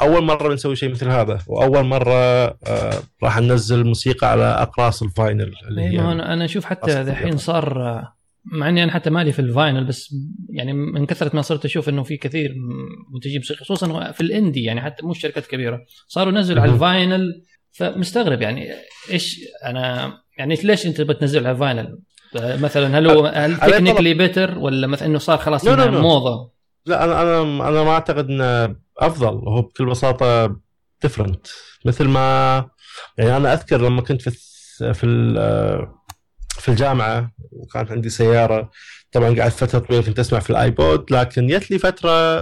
[SPEAKER 2] أول مرة بنسوي شيء مثل هذا وأول مرة آه راح ننزل موسيقى على أقراص ال vinyl
[SPEAKER 1] اللي هي أنا أشوف حتى الحين صار مع إني أنا حتى مالي في ال vinyl بس يعني من كثرة ما صرت أشوف إنه في كثير منتجين موسيقى خصوصا في ال indie يعني حتى مو الشركات الكبيره صاروا ينزلوا على ال vinyl فمستغرب يعني إيش أنا يعني ليش انت بتنزل على ال vinyl؟ مثلا هل هو هل technically better ولا مثلا إنه صار خلاص
[SPEAKER 2] لا لا لا.
[SPEAKER 1] موضة؟
[SPEAKER 2] لا أنا أنا أنا ما أعتقد إنه أفضل هو بكل بساطة different مثل ما يعني أنا أذكر لما كنت في في في الجامعة وكانت عندي سيارة طبعا قعدت فترة طويلة كنت أسمع في ال iPod لكن جت لي فترة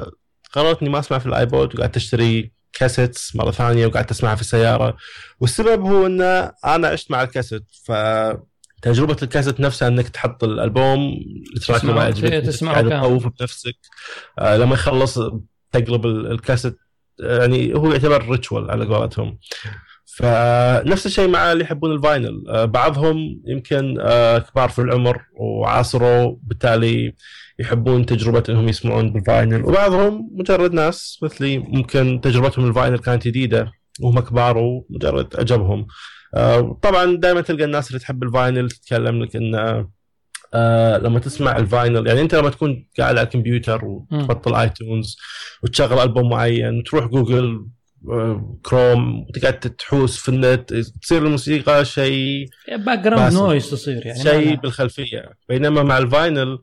[SPEAKER 2] قررت اني ما أسمع في ال iPod وقعدت أشتري cassettes مرة ثانية وقعدت أسمعها في السيارة. والسبب هو إن أنا عشت مع الكاسيت ف تجربة الكاسيت نفسها إنك تحط الألبوم
[SPEAKER 1] ال track ما عجبك تسمعه
[SPEAKER 2] تطوف بنفسك. آه لما يخلص تقلب الكاسيت يعني هو يعتبر ritual على قولتهم. فنفس الشيء مع اللي يحبون ال vinyl آه بعضهم يمكن آه كبار في العمر وعاصروا بالتالي يحبون تجربة إنهم يسمعون بال vinyl وبعضهم مجرد ناس مثلي ممكن تجربتهم ال vinyl كانت جديدة وهم كبار ومجرد عجبهم آه طبعا دائما تلقى الناس اللي تحب ال vinyl تتكلم لك انه آه لما تسمع ال vinyl يعني أنت لما تكون قاعد على الكمبيوتر وتبطل iTunes وتشغل ألبوم معين وتروح Google Chrome وتقعد تحوس في النت تصير الموسيقى شيء
[SPEAKER 1] background noise تصير يعني
[SPEAKER 2] شيء بالخلفية. بينما مع ال vinyl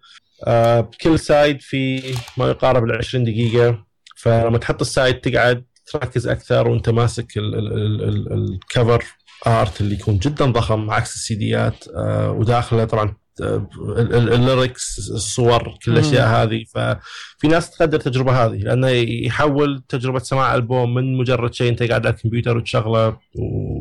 [SPEAKER 2] آه كل side في ما يقارب ال 20 دقيقة فلما تحط ال side تقعد تركز أكثر وأنت ماسك ال cover art اللي يكون جدا ضخم عكس السيديات آه وداخله طبعا ال lyrics الصور كل الأشياء هذه. ففي ناس تقدر التجربه هذه لأنه يحول تجربة سماع ألبوم من مجرد شيء أنت قاعد على الكمبيوتر وتشغله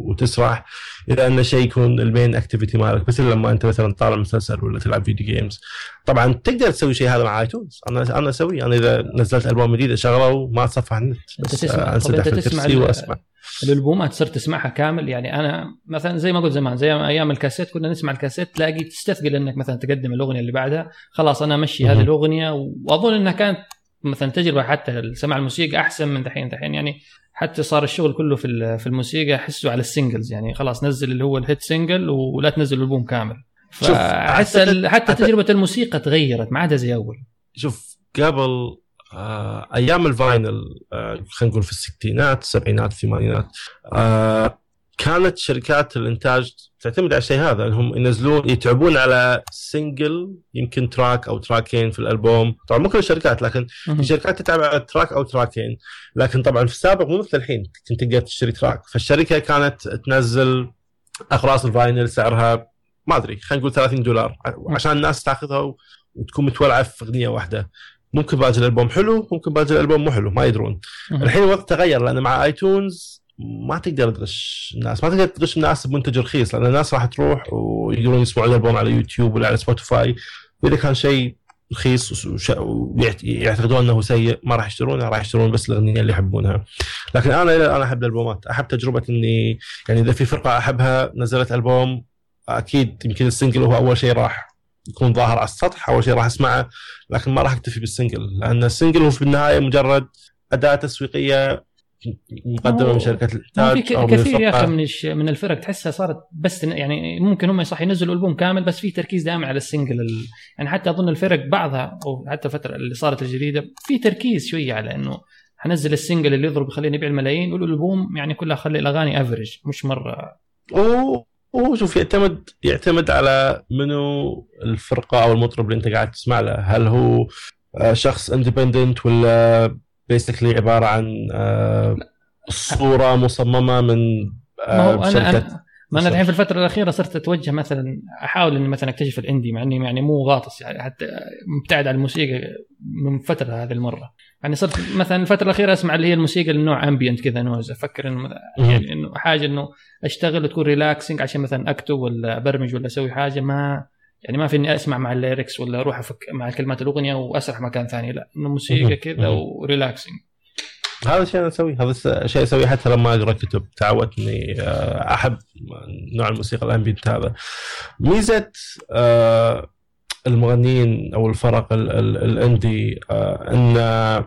[SPEAKER 2] وتسرح إلى انه شيء يكون ال main activity مالك. مثل لما أنت مثلا طالع مسلسل ولا تلعب video games طبعا تقدر تسوي شيء هذا مع iTunes أنا أنا اسويه أنا إذا نزلت ألبوم جديد أشغله وما أتصفح النت.
[SPEAKER 1] بس تسمع أنت تسمع وأسمع. الالبومات صرت تسمعها كامل. يعني أنا مثلا زي ما قلت زمان زي أيام الكاسيت كنا نسمع الكاسيت تلاقي تستثقل إنك مثلا تقدم الأغنية اللي بعدها. خلاص أنا أمشي هذه الأغنية وأظن إنها كانت مثلا تجربة حتى سماع الموسيقى أحسن من دحين دحين يعني حتى صار الشغل كله في في الموسيقى أحسه على ال singles. يعني خلاص نزل اللي هو ال hit single ولا تنزل الألبوم كامل. فاحس حتى تجربة الموسيقى تغيرت ما عاد زي أول.
[SPEAKER 2] شوف قبل أيام ال vinyl آه خلينا نقول في الستينات السبعينات الثمانينات آه كانت شركات الإنتاج تعتمد على الشيء هذا إنهم ينزلون يتعبون على single يمكن track أو track ين في الألبوم. طبعا مو كل الشركات لكن في شركات تتعب على track أو track ين لكن طبعا في السابق مو مثل الحين كنت تقدر تشتري track فالشركة كانت تنزل أقراص ال vinyl سعرها ما أدري خلينا نقول 30 دولار عشان الناس تاخذها وتكون متولعة في أغنية واحدة. ممكن باقي الألبوم حلو ممكن باقي الألبوم مو حلو ما يدرون. الحين الوضع تغير لأن مع iTunes ما تقدر تغش الناس ما تقدر تغش الناس بمنتج رخيص لأن الناس راح تروح ويقدرون يسمعون الألبوم على يوتيوب ولا على Spotify واذا كان شيء رخيص ويعتقدون إنه سيء ما راح يشترونه راح يشترون بس الأغنية اللي يحبونها. لكن أنا أنا أحب الألبومات أحب تجربة اني يعني إذا في فرقة أحبها نزلت ألبوم أكيد يمكن ال single هو أول شيء راح. يكون ظاهر على السطح أول شيء راح أسمعه لكن ما راح أكتفي بال single لأن ال single هو في النهاية مجرد أداة تسويقية مقدمة من شركة الانتاج
[SPEAKER 1] أو كثير يا أخي من من الفرق تحسها صارت بس يعني ممكن هم صح ينزلوا ألبوم كامل بس في تركيز دائما على ال single ال... يعني حتى أظن الفرق بعضها أو حتى الفترة اللي صارت الجديدة في تركيز شوية على إنه حنزل ال single اللي يضرب يخليني يبيع الملايين والألبوم يعني كلها خلي الأغاني average مش مرة
[SPEAKER 2] أوه. هو شوف يعتمد يعتمد على منو الفرقة أو المطرب اللي أنت قاعد تسمع له. هل هو شخص independent ولا basically عبارة عن صوره مصممة من
[SPEAKER 1] ما هو أنا, أنا ما أنا الحين في الفترة الأخيرة صرت أتوجه مثلا أحاول إني مثلا أكتشف ال indie مع إني يعني مو غاطس يعني حتى مبتعد عن الموسيقى من فترة هذه المرة. يعني صرت مثلا الفترة الأخيرة أسمع اللي هي الموسيقى النوع ambient كذا noise أفكر إنه يعني إنه حاجة إنه أشتغل وتكون relaxing عشان مثلا أكتب ولا أبرمج ولا أسوي حاجة ما يعني ما في إني أسمع مع ال lyrics ولا أروح أفك مع كلمات الأغنية وأسرح مكان ثاني لا إنه موسيقى كذا و relaxing
[SPEAKER 2] هذا الشيء أنا أسويه هذا الشيء أسويه حتى لما أقرأ كتب. تعودت اني آه، أحب نوع الموسيقى الامبيانت هذا. ميزة آه، المغنيين أو الفرق الأندي آه، إن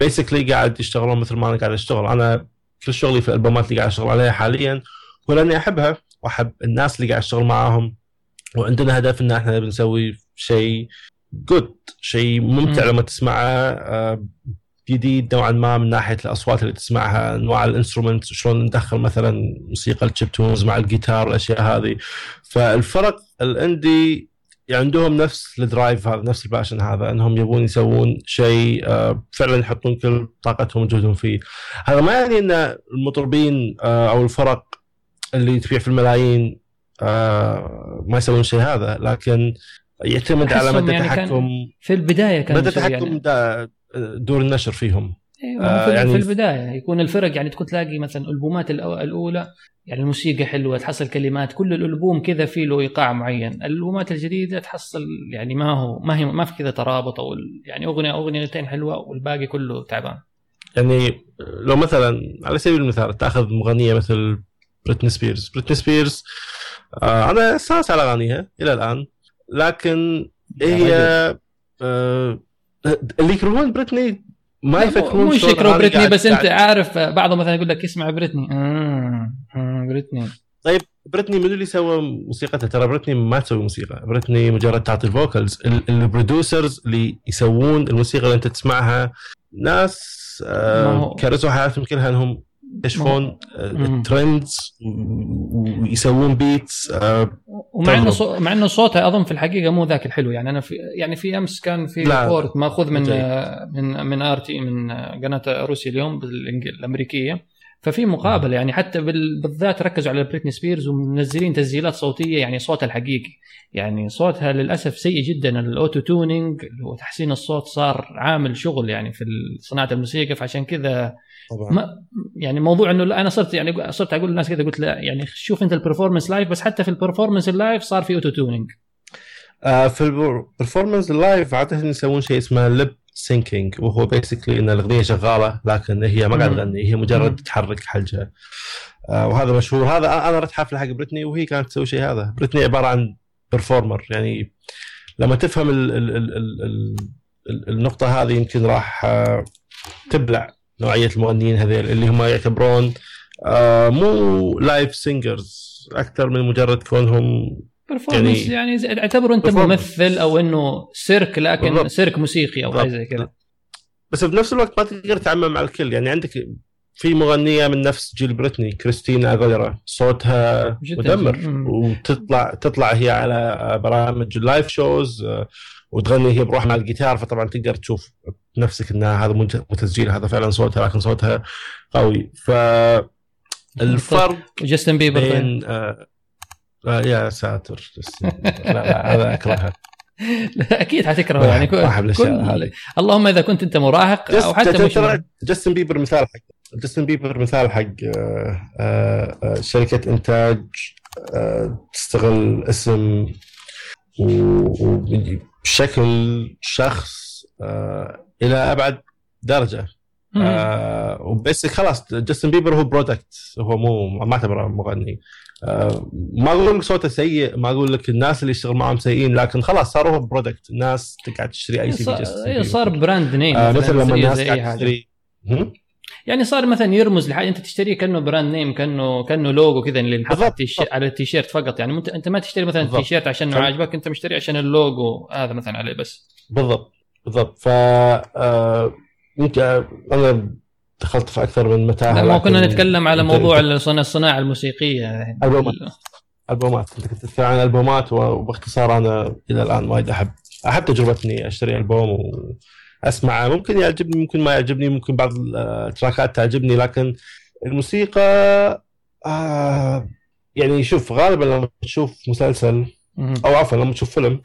[SPEAKER 2] بيسكلي قاعد يشتغلون مثل ما أنا قاعد أشتغل أنا كل شغلي في الالبومات اللي قاعد أشتغل عليها حاليا هو لأني أحبها وأحب الناس اللي قاعد أشتغل معاهم وعندنا هدف إن إحنا بنسوي شيء good شيء ممتع
[SPEAKER 1] مم.
[SPEAKER 2] لما تسمعه آه، جديد نوعا ما من ناحية الأصوات اللي تسمعها أنواع ال instrument شلون ندخل مثلا موسيقى ال chiptunes مع الجيتار الأشياء هذه فالفرق ال indie عندهم نفس ال drive هذا نفس ال passion هذا إنهم يبون يسوون شيء آه، فعلا يحطون كل طاقتهم وجهدهم فيه. هذا ما يعني إن المطربين آه، أو الفرق اللي تبيع في الملايين آه، ما يسوون شيء هذا لكن يعتمد على مدى
[SPEAKER 1] يعني
[SPEAKER 2] تحكم
[SPEAKER 1] في البداية كان
[SPEAKER 2] مدى تحكم
[SPEAKER 1] يعني.
[SPEAKER 2] دور النشر فيهم.
[SPEAKER 1] أيوه
[SPEAKER 2] آه،
[SPEAKER 1] في,
[SPEAKER 2] يعني-
[SPEAKER 1] في البداية يكون الفرق يعني تكون تلاقي مثلا الالبومات الأو- الأولى يعني الموسيقى حلوة تحصل كلمات كل الألبوم كذا فيه له إيقاع معين. الألبومات الجديدة تحصل يعني ما هو ما هي ما في كذا ترابط أو ال- يعني أغنية أغنيتين حلوة والباقي كله تعبان.
[SPEAKER 2] يعني لو مثلا على سبيل المثال تأخذ مغنية مثل بريتني سبيرز. بريتني سبيرز آه أنا استانس على أغانيها إلى الآن لكن هي آه اللي يكرهون بريتني ما
[SPEAKER 1] لا،
[SPEAKER 2] يفكرون
[SPEAKER 1] مو يشكروا بريتني بس
[SPEAKER 2] أنت
[SPEAKER 1] عارف بعضهم مثلا يقول لك اسمع بريتني. آه آه بريتني.
[SPEAKER 2] طيب بريتني من اللي سوى موسيقتها ترى بريتني ما تسوي موسيقى. بريتني مجرد تعطي ال vocals ال- ال producers اللي يسوون الموسيقى اللي أنت تسمعها ناس آه كرسوا حياتهم كلها إنهم يكتشفون.
[SPEAKER 1] ال
[SPEAKER 2] trends ويسوون beats آه
[SPEAKER 1] ومع
[SPEAKER 2] إنه.
[SPEAKER 1] صو... مع إنه صوتها أظن في الحقيقة مو ذاك الحلو يعني أنا في يعني في أمس كان في. report مأخوذ من
[SPEAKER 2] جيد.
[SPEAKER 1] من من آر تي من قناة روسيا اليوم الأمريكية ففي مقابله يعني حتى بال... بالذات ركزوا على بريتني سبيرز ومنزلين تسجيلات صوتية يعني صوتها الحقيقي. يعني صوتها للأسف سيء جدا. ال auto tuning وتحسين الصوت صار عامل شغل يعني في صناعة الموسيقى فعشان كذا
[SPEAKER 2] طبعا.
[SPEAKER 1] ما يعني موضوع إنه أنا صرت يعني صرت أقول للناس كذا قلت لا يعني شوف أنت ال performance live بس حتى في ال performance ال live صار في auto tuning.
[SPEAKER 2] آه في ال performance ال live عادة يسوون شيء اسمه lip syncing وهو basically إن الأغنية شغالة لكن هي ما
[SPEAKER 1] قاعدة.
[SPEAKER 2] تغني هي. مجرد تحرك حلجها آه وهذا مشهور هذا أنا رحت حفلة حق بريتني وهي كانت تسوي شيء هذا بريتني عبارة عن performer يعني لما تفهم ال ال ال ال ال ال النقطة هذه يمكن راح آه تبلع نوعية المغنيين هذيل اللي هم يعتبرون آه مو live singers أكثر من مجرد كونهم
[SPEAKER 1] performance
[SPEAKER 2] يعني-
[SPEAKER 1] يعني, أعتبره
[SPEAKER 2] أنت.
[SPEAKER 1] ممثل أو إنه سيرك لكن
[SPEAKER 2] بالضبط.
[SPEAKER 1] سيرك موسيقي أو حاجة زي كذا.
[SPEAKER 2] بس بنفس الوقت ما تقدر تعمم على الكل. يعني عندك في مغنية من نفس جيل بريتني كريستينا أغيليرا صوتها
[SPEAKER 1] جداً
[SPEAKER 2] مدمر. وتطلع تطلع هي على برامج ال live shows آه، وتغني هي بروحها على الجيتار. فطبعا تقدر تشوف نفسك انها هذا مو مو تسجيل هذا فعلا صوتها لكن صوتها قوي. فالفرق
[SPEAKER 1] جاستن بيبر طيب.
[SPEAKER 2] بين آه آه يا ساتر لا لا هذا اكرهها
[SPEAKER 1] لا، أكيد حتكرهه يعني كل-
[SPEAKER 2] هذه
[SPEAKER 1] اللهم إذا كنت أنت مراهق أو حتى مش.
[SPEAKER 2] جاستن بيبر مثال حق جاستن بيبر مثال حق آه، آه، آه، شركة إنتاج تستغل اسم وبشكل شخص إلى
[SPEAKER 1] أبعد
[SPEAKER 2] درجة. وبس خلاص جاستن بيبر هو product هو مو ما اعتبره مغني. ما أقول لك صوته سيء ما أقول لك الناس اللي يشتغل معهم سيئين لكن خلاص صار هو product الناس تقعد تشتري أي
[SPEAKER 1] إيه،
[SPEAKER 2] بيبر.
[SPEAKER 1] صار brand name
[SPEAKER 2] آه مثل لما الناس قاعد. تشتري؟
[SPEAKER 1] يعني صار مثلا يرمز لحاجة أنت تشتريه كأنه brand name كانه كأنه لوجو كذا اللي ينحط على التيشيرت على التيشيرت فقط يعني انت أنت ما تشتري مثلا. التيشيرت عشان
[SPEAKER 2] فهم.
[SPEAKER 1] عاجبك أنت مشتري عشان اللوجو هذا مثلا عليه بس
[SPEAKER 2] بالضبط بالضبط ف آه يمكن أنا دخلت في أكثر من متاهة
[SPEAKER 1] لما كنا نتكلم على موضوع الصناعة الموسيقية يعني
[SPEAKER 2] ألبومات. ألبومات أنت كنت تتكلم عن ألبومات وباختصار أنا إلى الآن وايد احب أحب تجربه اني أشتري ألبوم وأسمعه ممكن يعجبني ممكن ما يعجبني ممكن بعض ال تراكات تعجبني لكن الموسيقى آه يعني شوف غالبا لما تشوف مسلسل. أو عفوا لما تشوف فيلم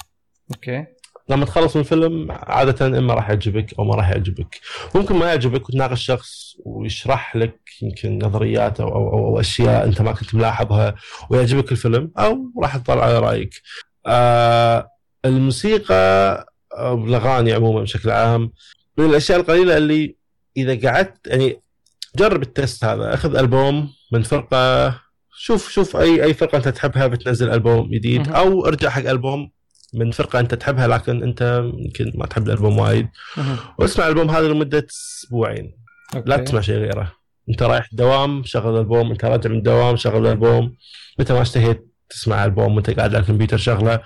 [SPEAKER 1] okay
[SPEAKER 2] لما تخلص من فيلم عادة إما راح يعجبك أو ما راح يعجبك ممكن ما يعجبك وتناقش شخص ويشرح لك يمكن نظريات أو أو, أو, أو أشياء أنت ما كنت ملاحظها ويعجبك الفيلم أو راح تطلع على رأيك. آه الموسيقى أو الأغاني عموما بشكل عام من الأشياء القليلة اللي إذا قعدت يعني جرب التست هذا أخذ ألبوم من فرقة شوف شوف اي أي فرقة أنت تحبها بتنزل ألبوم جديد. أو ارجع حق ألبوم من فرقة أنت تحبها لكن أنت يمكن ما تحب الألبوم وايد. واسمع الألبوم هذا لمدة أسبوعين. لا. تسمع شيء غيره. أنت رايح دوام شغل الألبوم. أنت راجع من الدوام شغل الألبوم. متى ما اشتهيت تسمع ألبوم وانت قاعد على الكمبيوتر شغلة.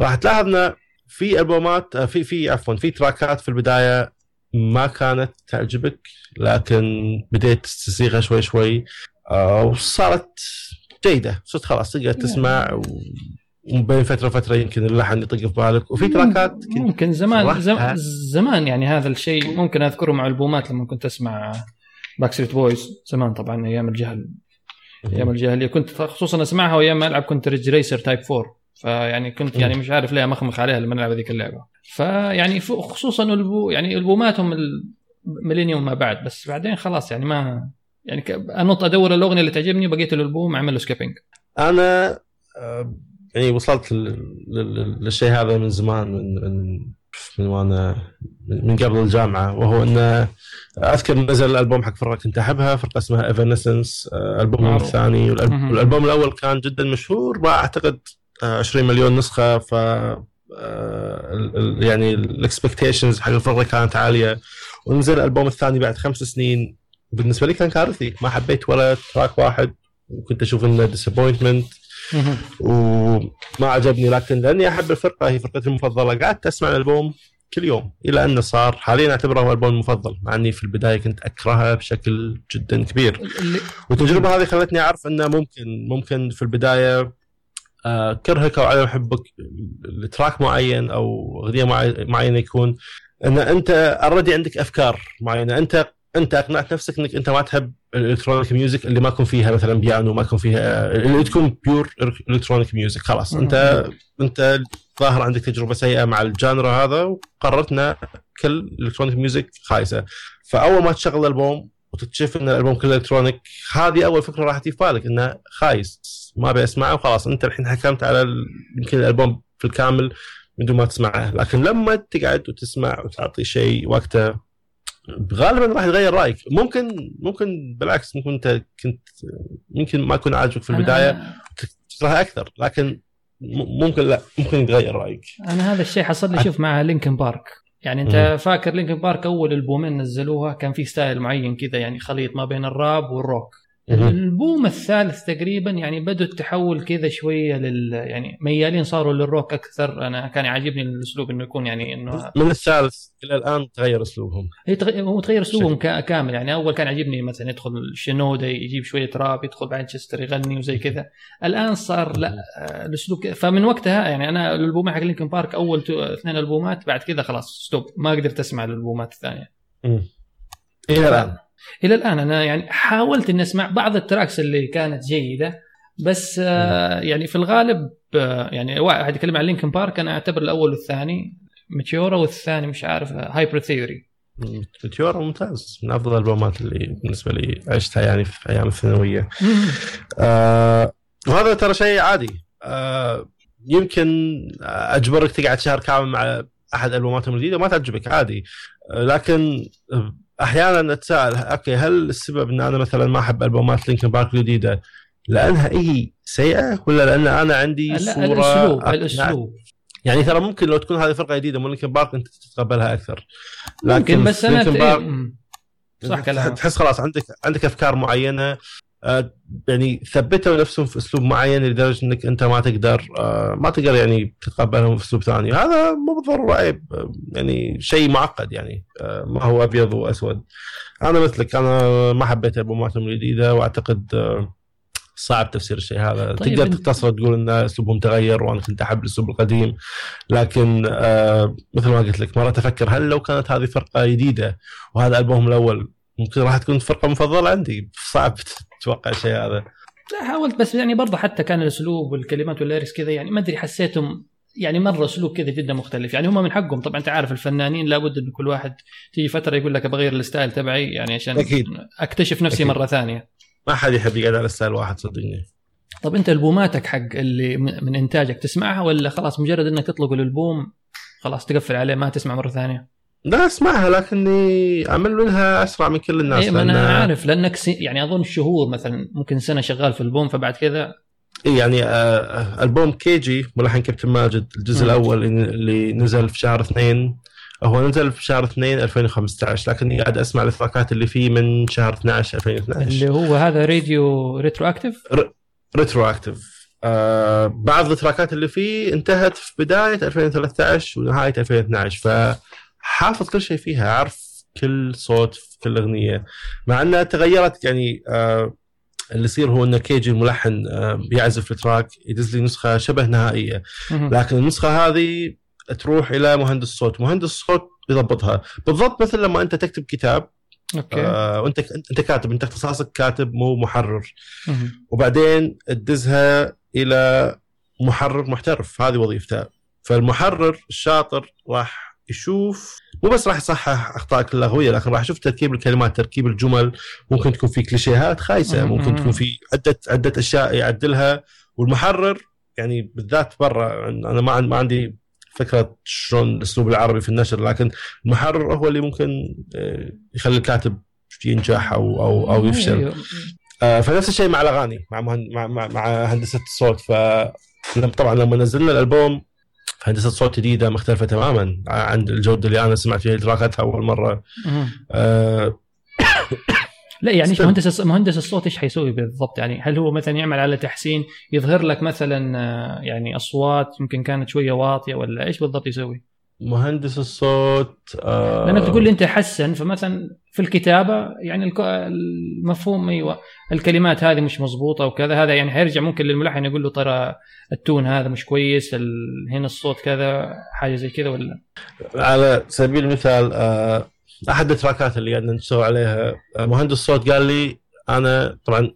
[SPEAKER 2] راح تلاحظ ان في ألبومات آه، في في عفوا في تراكات في البداية ما كانت تعجبك لكن بديت تستسيغها شوي شوي آه، وصارت جيدة. صرت خلاص تقدر تسمع و... وبين فترة وفترة يمكن اللحن يطق في بالك. وفي تراكات
[SPEAKER 1] ممكن. زمان زمان يعني هذا الشيء ممكن أذكره مع ألبومات لما كنت أسمع باكستريت بويز زمان طبعا أيام الجهل. أيام الجاهليه كنت خصوصا أسمعها وأيام ما ألعب كنت ريدج ريسر تايب 4 فيعني كنت يعني مش عارف ليه مخمخ عليها لما نلعب هذيك اللعبة. فيعني خصوصا البو يعني ألبوماتهم الميلينيوم ما بعد. بس بعدين خلاص يعني ما يعني أنط أدور الأغنية اللي تعجبني بقيت الألبوم أعمل له
[SPEAKER 2] skipping أنا يعني وصلت لل- لل- للشيء هذا من زمان من من من وأنا من قبل الجامعة وهو انه أذكر نزل الألبوم حق فرقة كنت أحبها فرقة اسمها ايفرنسنس الألبوم
[SPEAKER 1] معروف.
[SPEAKER 2] الثاني. والألبوم الأول كان جدا مشهور باع أعتقد آه، 20 مليون نسخة ف آه، يعني ال expectations حق الفرقة كانت عالية ونزل الألبوم الثاني بعد خمس سنين بالنسبة لي كان كارثي ما حبيت ولا track واحد وكنت أشوف إنه disappointment وما عجبني لكن لأني أحب الفرقة هي فرقتي المفضلة. قعدت أسمع الألبوم كل يوم إلى انه صار حاليا أعتبره هو الالبوم المفضل مع أني في البداية كنت أكرهه بشكل جدا كبير. والتجربه هذه خلتني أعرف إنه ممكن ممكن في البداية آه، كرهك أو عدم حبك ل track معين أو أغنية معي- معينة يكون إن أنت already عندك أفكار معينة. انت أنت أقنعت نفسك إنك أنت ما تحب ال electronic music اللي ما يكون فيها مثلا بيانو ما يكون فيها اللي تكون pure electronic music. خلاص أنت أنت ظاهر عندك تجربة سيئة مع ال genre هذا وقررت ان كل electronic music خايسة. فأول ما تشغل الألبوم وتكتشف إن الألبوم كله electronic هذه أول فكرة راح تجي في بالك إنه خايس ما أبي أسمعه وخلاص أنت الحين حكمت على يمكن الألبوم في الكامل من دون ما تسمعه. لكن لما تقعد وتسمع وتعطي شيء وقته غالبا راح يتغير رأيك. ممكن ممكن بالعكس ممكن أنت كنت ممكن ما يكون عاجبك في
[SPEAKER 1] البداية
[SPEAKER 2] تكرهها أكثر لكن ممكن لا ممكن يتغير رأيك.
[SPEAKER 1] أنا هذا الشيء حصل لي شوف مع لينكن بارك. يعني أنت
[SPEAKER 2] مم.
[SPEAKER 1] فاكر لينكن بارك أول ألبومين نزلوها؟ كان في style معين كذا يعني خليط ما بين الراب والروك. البوم الثالث تقريبا يعني بدوا التحول كذا شوية لل يعني ميالين صاروا للروك أكثر. أنا كان يعجبني الأسلوب إنه يكون يعني إنه
[SPEAKER 2] من الثالث إلى الآن تغير
[SPEAKER 1] أسلوبهم. هو تغير أسلوبهم كا- كامل. يعني أول كان يعجبني مثلا يدخل Shinoda يجيب شوية راب يدخل بعدين Chester يغني وزي كذا. الآن صار لا الأسلوب كذا. فمن وقتها يعني أنا الألبوم حق Linkin Park أول تو- اثنين ألبومات بعد كذا خلاص stop ما قدرت أسمع الألبومات
[SPEAKER 2] الثانية. إلى الآن.
[SPEAKER 1] إلى الآن أنا يعني حاولت إني أسمع بعض ال tracks اللي كانت جيدة بس آه يعني في الغالب آه يعني واحد يتكلم عن Linkin Park أنا أعتبر الأول والثاني. Meteora والثاني مش عارف Hybrid Theory.
[SPEAKER 2] Meteora ممتاز من أفضل الألبومات اللي بالنسبة لي عشتها يعني في أيام الثانوية. آه وهذا ترى شيء عادي. آه يمكن أجبرك تقعد شهر كامل مع أحد ألبوماتهم الجديدة ما تعجبك عادي. آه لكن أحيانا أتساءل okay هل السبب إن أنا مثلا ما أحب ألبومات Linkin Park الجديدة لأنها هي سيئة ولا لأن أنا عندي
[SPEAKER 1] صورة
[SPEAKER 2] الأسلوب
[SPEAKER 1] الأسلوب.
[SPEAKER 2] يعني ترى ممكن لو تكون هذه فرقة جديدة من لينكن بارك أنت تتقبلها أكثر.
[SPEAKER 1] ممكن بس أنا
[SPEAKER 2] بارك.
[SPEAKER 1] صح كلامك.
[SPEAKER 2] تحس خلاص عندك عندك أفكار معينة. يعني ثبتوا نفسهم في أسلوب معين لدرجة إنك أنت ما تقدر آه، ما تقدر يعني تتقبلهم في أسلوب ثاني. هذا مو بالضروره عيب آه، يعني شيء معقد يعني آه، ما هو أبيض وأسود. أنا مثلك أنا ما حبيت البوماتهم الجديده وأعتقد آه، صعب تفسير الشيء هذا.
[SPEAKER 1] طيب
[SPEAKER 2] تقدر تختصر تقول إن أسلوبهم تغير وأنا كنت أحب الأسلوب القديم لكن آه مثل ما قلت لك مره أفكر هل لو كانت هذه فرقة جديدة وهذا ألبومهم الأول ممكن راح تكون فرقة مفضلة عندي. صعب تتوقع الشيء هذا
[SPEAKER 1] لا حاولت بس يعني برضه حتى كان الأسلوب والكلمات وال lyrics كذا يعني ما أدري حسيتهم يعني مرة أسلوب كذا جدا مختلف يعني هم من حقهم طبعا أنت عارف الفنانين لابد إن كل واحد تيجي فترة يقول لك بغير ال style تبعي يعني عشان
[SPEAKER 2] أكيد.
[SPEAKER 1] أكتشف نفسي
[SPEAKER 2] أكيد.
[SPEAKER 1] مرة ثانية
[SPEAKER 2] ما حد يحب يقعد على style واحد صدقني
[SPEAKER 1] طب أنت ألبوماتك حق اللي من من إنتاجك تسمعها ولا خلاص مجرد إنك تطلق الألبوم خلاص تقفل عليه ما تسمع مرة ثانية؟
[SPEAKER 2] لا اسمعها لكني أمل منها أسرع من كل الناس
[SPEAKER 1] اي ما
[SPEAKER 2] أنا
[SPEAKER 1] عارف لأنك سي يعني أظن شهور مثلا ممكن سنة شغال في البوم فبعد كذا
[SPEAKER 2] إيه يعني آه البوم كيجي ملحن كابتن ماجد الجزء
[SPEAKER 1] مم.
[SPEAKER 2] الأول اللي نزل في شهر اثنين. هو نزل في شهر 2 2015 لكني قاعد أسمع التراكات اللي فيه من شهر 12 2012
[SPEAKER 1] اللي هو هذا راديو
[SPEAKER 2] Retroactive Retroactive آه بعض التراكات اللي فيه انتهت في بداية 2013 ونهاية 2012 فحافظ كل شيء فيها عارف كل صوت في كل أغنية. مع إنها تغيرت يعني آه اللي يصير هو إن كيجي الملحن آه بيعزف ال track يدز لي نسخة شبه
[SPEAKER 1] نهائية.
[SPEAKER 2] لكن النسخة هذه تروح إلى مهندس صوت مهندس الصوت يضبطها بالضبط مثل لما أنت تكتب كتاب
[SPEAKER 1] أوكي.
[SPEAKER 2] آه وانت أنت كاتب أنت اختصاصك كاتب مو محرر. وبعدين تدزها إلى محرر محترف هذه وظيفته فالمحرر الشاطر راح يشوف مو بس راح يصحح أخطائك اللغوية لكن راح يشوف تركيب الكلمات تركيب الجمل ممكن تكون في كليشيهات خايسة
[SPEAKER 1] مم.
[SPEAKER 2] ممكن تكون في عدة عدة أشياء يعدلها والمحرر يعني بالذات برا أنا ما ما عندي فكرة شلون الاسلوب العربي في النشر لكن المحرر هو اللي ممكن آه، يخلي الكاتب ينجح أو أو أو يفشل
[SPEAKER 1] أيوه.
[SPEAKER 2] آه، فنفس الشيء مع الأغاني مع. مع, مع هندسة الصوت ف طبعا لما نزلنا الألبوم هندسه صوت جديدة مختلفة تماما عن الجودة اللي أنا سمعت فيها تراكاتها أول
[SPEAKER 1] مرة.
[SPEAKER 2] آه،
[SPEAKER 1] لا يعني
[SPEAKER 2] إيش.
[SPEAKER 1] مهندس مهندس الصوت إيش حيسوي بالضبط يعني هل هو مثلا يعمل على تحسين يظهر لك مثلا آه، يعني أصوات يمكن كانت شوية واطية ولا إيش بالضبط يسوي؟
[SPEAKER 2] مهندس الصوت آه،
[SPEAKER 1] لأنك تقول لي أنت حسن فمثلا في الكتابة يعني المفهوم أيوه الكلمات هذه مش مضبوطة وكذا هذا يعني حيرجع ممكن للملحن يقول له ترى التون هذا مش كويس هنا الصوت كذا حاجة زي كذا ولا؟
[SPEAKER 2] على سبيل المثال آه، أحد التراكات اللي قاعدين نشتغل عليها آه، مهندس صوت قال لي أنا طبعا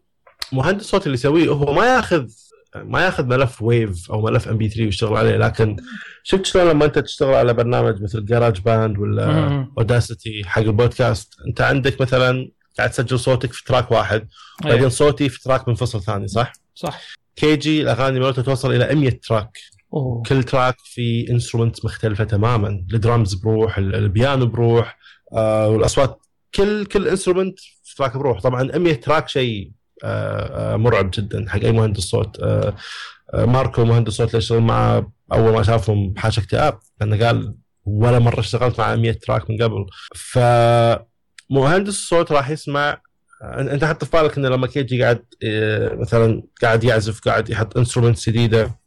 [SPEAKER 2] مهندس الصوت اللي يسويه هو ما ياخذ ما ياخذ ملف wave أو ملف MP 3 ويشتغل عليه لكن شفت شلون لما أنت تشتغل على برنامج مثل GarageBand ولا. Audacity حق البودكاست أنت عندك مثلا قاعد تسجل صوتك في track واحد بعدين. صوتي في track منفصل ثاني صح؟
[SPEAKER 1] صح
[SPEAKER 2] كي جي الأغاني مالته توصل إلى 100 track
[SPEAKER 1] أوه.
[SPEAKER 2] كل track في instrument مختلفة تماما الدرامز بروح ال- البيانو بروح آه والأصوات كل كل instrument في track بروح طبعا 100 track شيء مرعب جدا. حق أي مهندس صوت. آه آه ماركو مهندس صوت اللي اشتغل معه؟ أول ما شافهم حاشه اكتئاب. لأنه قال ولا مرة اشتغلت مع 100 track من قبل. ف مهندس الصوت راح يسمع. أنت حط في بالك إنه لما كيجي قاعد آه، مثلا قاعد يعزف قاعد يحط instruments
[SPEAKER 1] جديدة.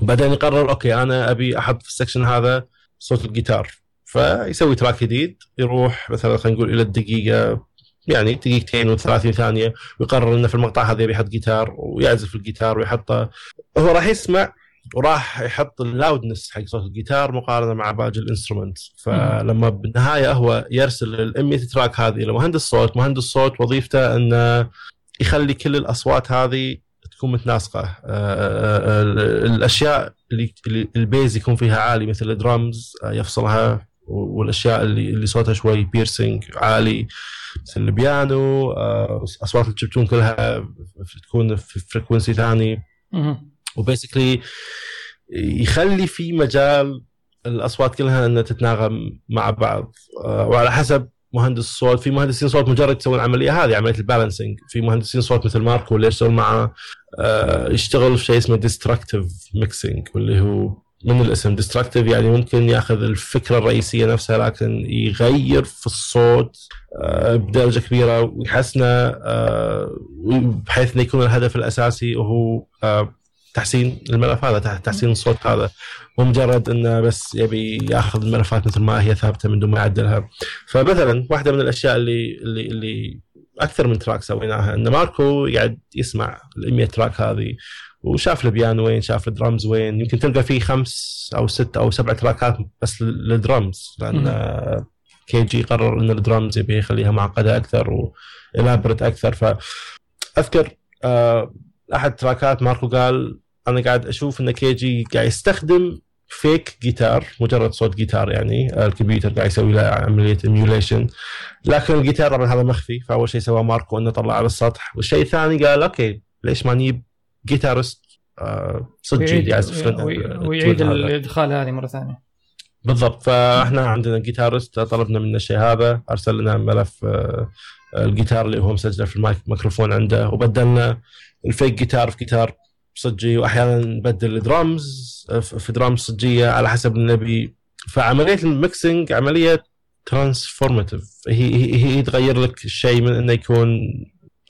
[SPEAKER 2] بعدين يقرر okay أنا أبي أحط في ال section هذا صوت الجيتار. فيسوي track جديد. يروح مثلا خلينا نقول إلى الدقيقة يعني دقيقتين و30 ثانية ويقرر إنه في المقطع هذا يبي يحط جيتار ويعزف الجيتار ويحطه هو راح يسمع وراح يحط ال loudness حق صوت الجيتار مقارنة مع باقي ال instrument فلما بالنهاية هو يرسل ال 100 track هذه لمهندس صوت مهندس صوت وظيفته إنه يخلي كل الأصوات هذه تكون متناسقة. آه، آه، آه، الأشياء اللي ال bass يكون فيها عالي مثل الدرامز آه، يفصلها والأشياء اللي اللي صوتها شوي piercing عالي. مثل البيانو آه، أصوات ال chiptune كلها تكون في frequency ثاني.
[SPEAKER 1] و
[SPEAKER 2] basically يخلي في مجال الأصوات كلها إنها تتناغم مع بعض. آه، وعلى حسب مهندس الصوت في مهندسين صوت مجرد يسوون العملية هذه عملية ال balancing في مهندسين صوت مثل ماركو اللي يشتغل معه آه، يشتغل في شيء اسمه destructive mixing واللي هو من الاسم. destructive يعني ممكن ياخذ الفكرة الرئيسية نفسها لكن يغير في الصوت آه، بدرجة كبيرة ويحسنه آه، بحيث إنه يكون الهدف الأساسي وهو آه، تحسين الملف هذا تح- تحسين الصوت هذا. مو مجرد إنه بس يبي ياخذ الملفات مثل ما هي ثابتة من دون ما يعدلها. فمثلا واحدة من الأشياء اللي اللي اللي أكثر من track سويناها إن ماركو قاعد يسمع ال 100 track هذه. وشاف البيانو وين شاف الدرامز وين. يمكن تلقى فيه خمس أو ست أو سبع تراكات بس لل- للدرامز لأن كي جي قرر إن الدرامز يبي يخليها معقدة أكثر و elaborate أكثر. فاذكر آه، أحد تراكات ماركو قال أنا قاعد أشوف إن كي جي قاعد يستخدم fake جيتار مجرد صوت جيتار يعني الكمبيوتر قاعد يسوي له عملية emulation لكن الجيتار طبعا هذا مخفي فأول شيء سواه ماركو إنه طلع على السطح. والشيء الثاني قال okay ليش ما نجيب guitarist آه،
[SPEAKER 1] ويعيد
[SPEAKER 2] يعزف لنا ال-
[SPEAKER 1] ويعيد. الإدخال هذه مرة ثانية.
[SPEAKER 2] بالضبط. فاحنا عندنا guitarist طلبنا منه الشيء هذا ارسل لنا ملف آه، الجيتار اللي هو مسجله في المايك ميكروفون عنده وبدلنا ال fake جيتار في جيتار صجي وأحيانا نبدل الدرامز آه، في درامز صجية على حسب نبي فعملية ال mixing عملية transformative هي هي هي تغير لك الشيء من إنه يكون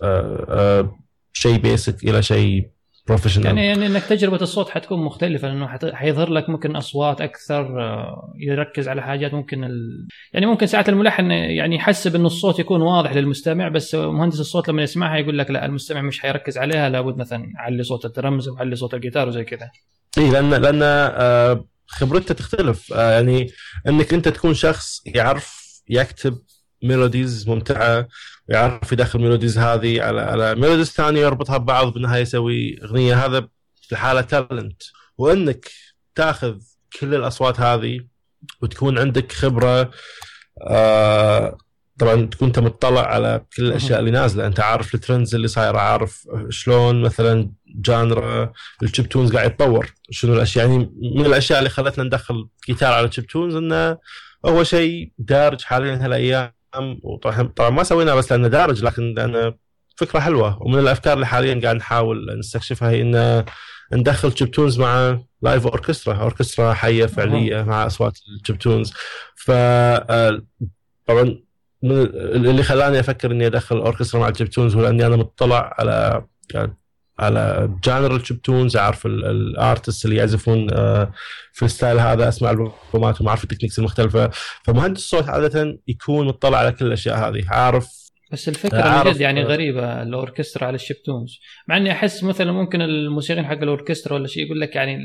[SPEAKER 2] آه، آه، شيء basic إلى شيء professional
[SPEAKER 1] يعني يعني إنك تجربة الصوت حتكون مختلفة لأنه حت- حيظهر لك ممكن أصوات أكثر آه، يركز على حاجات ممكن ال... يعني ممكن ساعات الملحن يعني يحسب إنه الصوت يكون واضح للمستمع بس مهندس الصوت لما يسمعها يقول لك لا المستمع مش حيركز عليها لابد مثلا علي صوت الدرمز وعلي صوت الجيتار وزي كذا.
[SPEAKER 2] اي لأن لأن آه، خبرته تختلف. آه، يعني إنك أنت تكون شخص يعرف يكتب melodies ممتعة ويعرف يدخل melodies هذه على على melodies ثانية يربطها ببعض بالنهايه يسوي أغنية. هذا في حاله talent وإنك تأخذ كل الأصوات هذه وتكون عندك خبرة آه طبعا تكون أنت مطلع على كل الأشياء اللي نازلة. أنت عارف ال trends اللي صايرة عارف شلون مثلا genre ال chiptunes قاعد يتطور. شنو الأشياء؟ يعني من الأشياء اللي خلتنا ندخل جيتار على ال chiptunes إنه هو شيء دارج حاليا هالأيام. طبعا ما سويناه بس لأنه دارج لكن لأنه فكرة حلوة. ومن الأفكار اللي حاليا قاعد نحاول نستكشفها هي إنه ندخل chiptunes مع live orchestra اوركسترا حية فعلية مع أصوات ال chiptunes ف آه، طبعا من اللي خلاني أفكر إني أدخل اوركسترا مع ال chiptunes هو لأني أنا مطلع على على genre ال chiptunes اعرف ال artists اللي يعزفون آه، في ال style هذا أسمع ألبوماتهم أعرف ال techniques المختلفة. فمهندس الصوت عادة يكون مطلع على كل الأشياء هذه. عارف
[SPEAKER 1] بس الفكرة
[SPEAKER 2] عارف-
[SPEAKER 1] من جد يعني غريبة الأوركسترا على ال chiptunes. مع إني أحس مثلا ممكن الموسيقيين حق الأوركسترا ولا شيء يقول لك يعني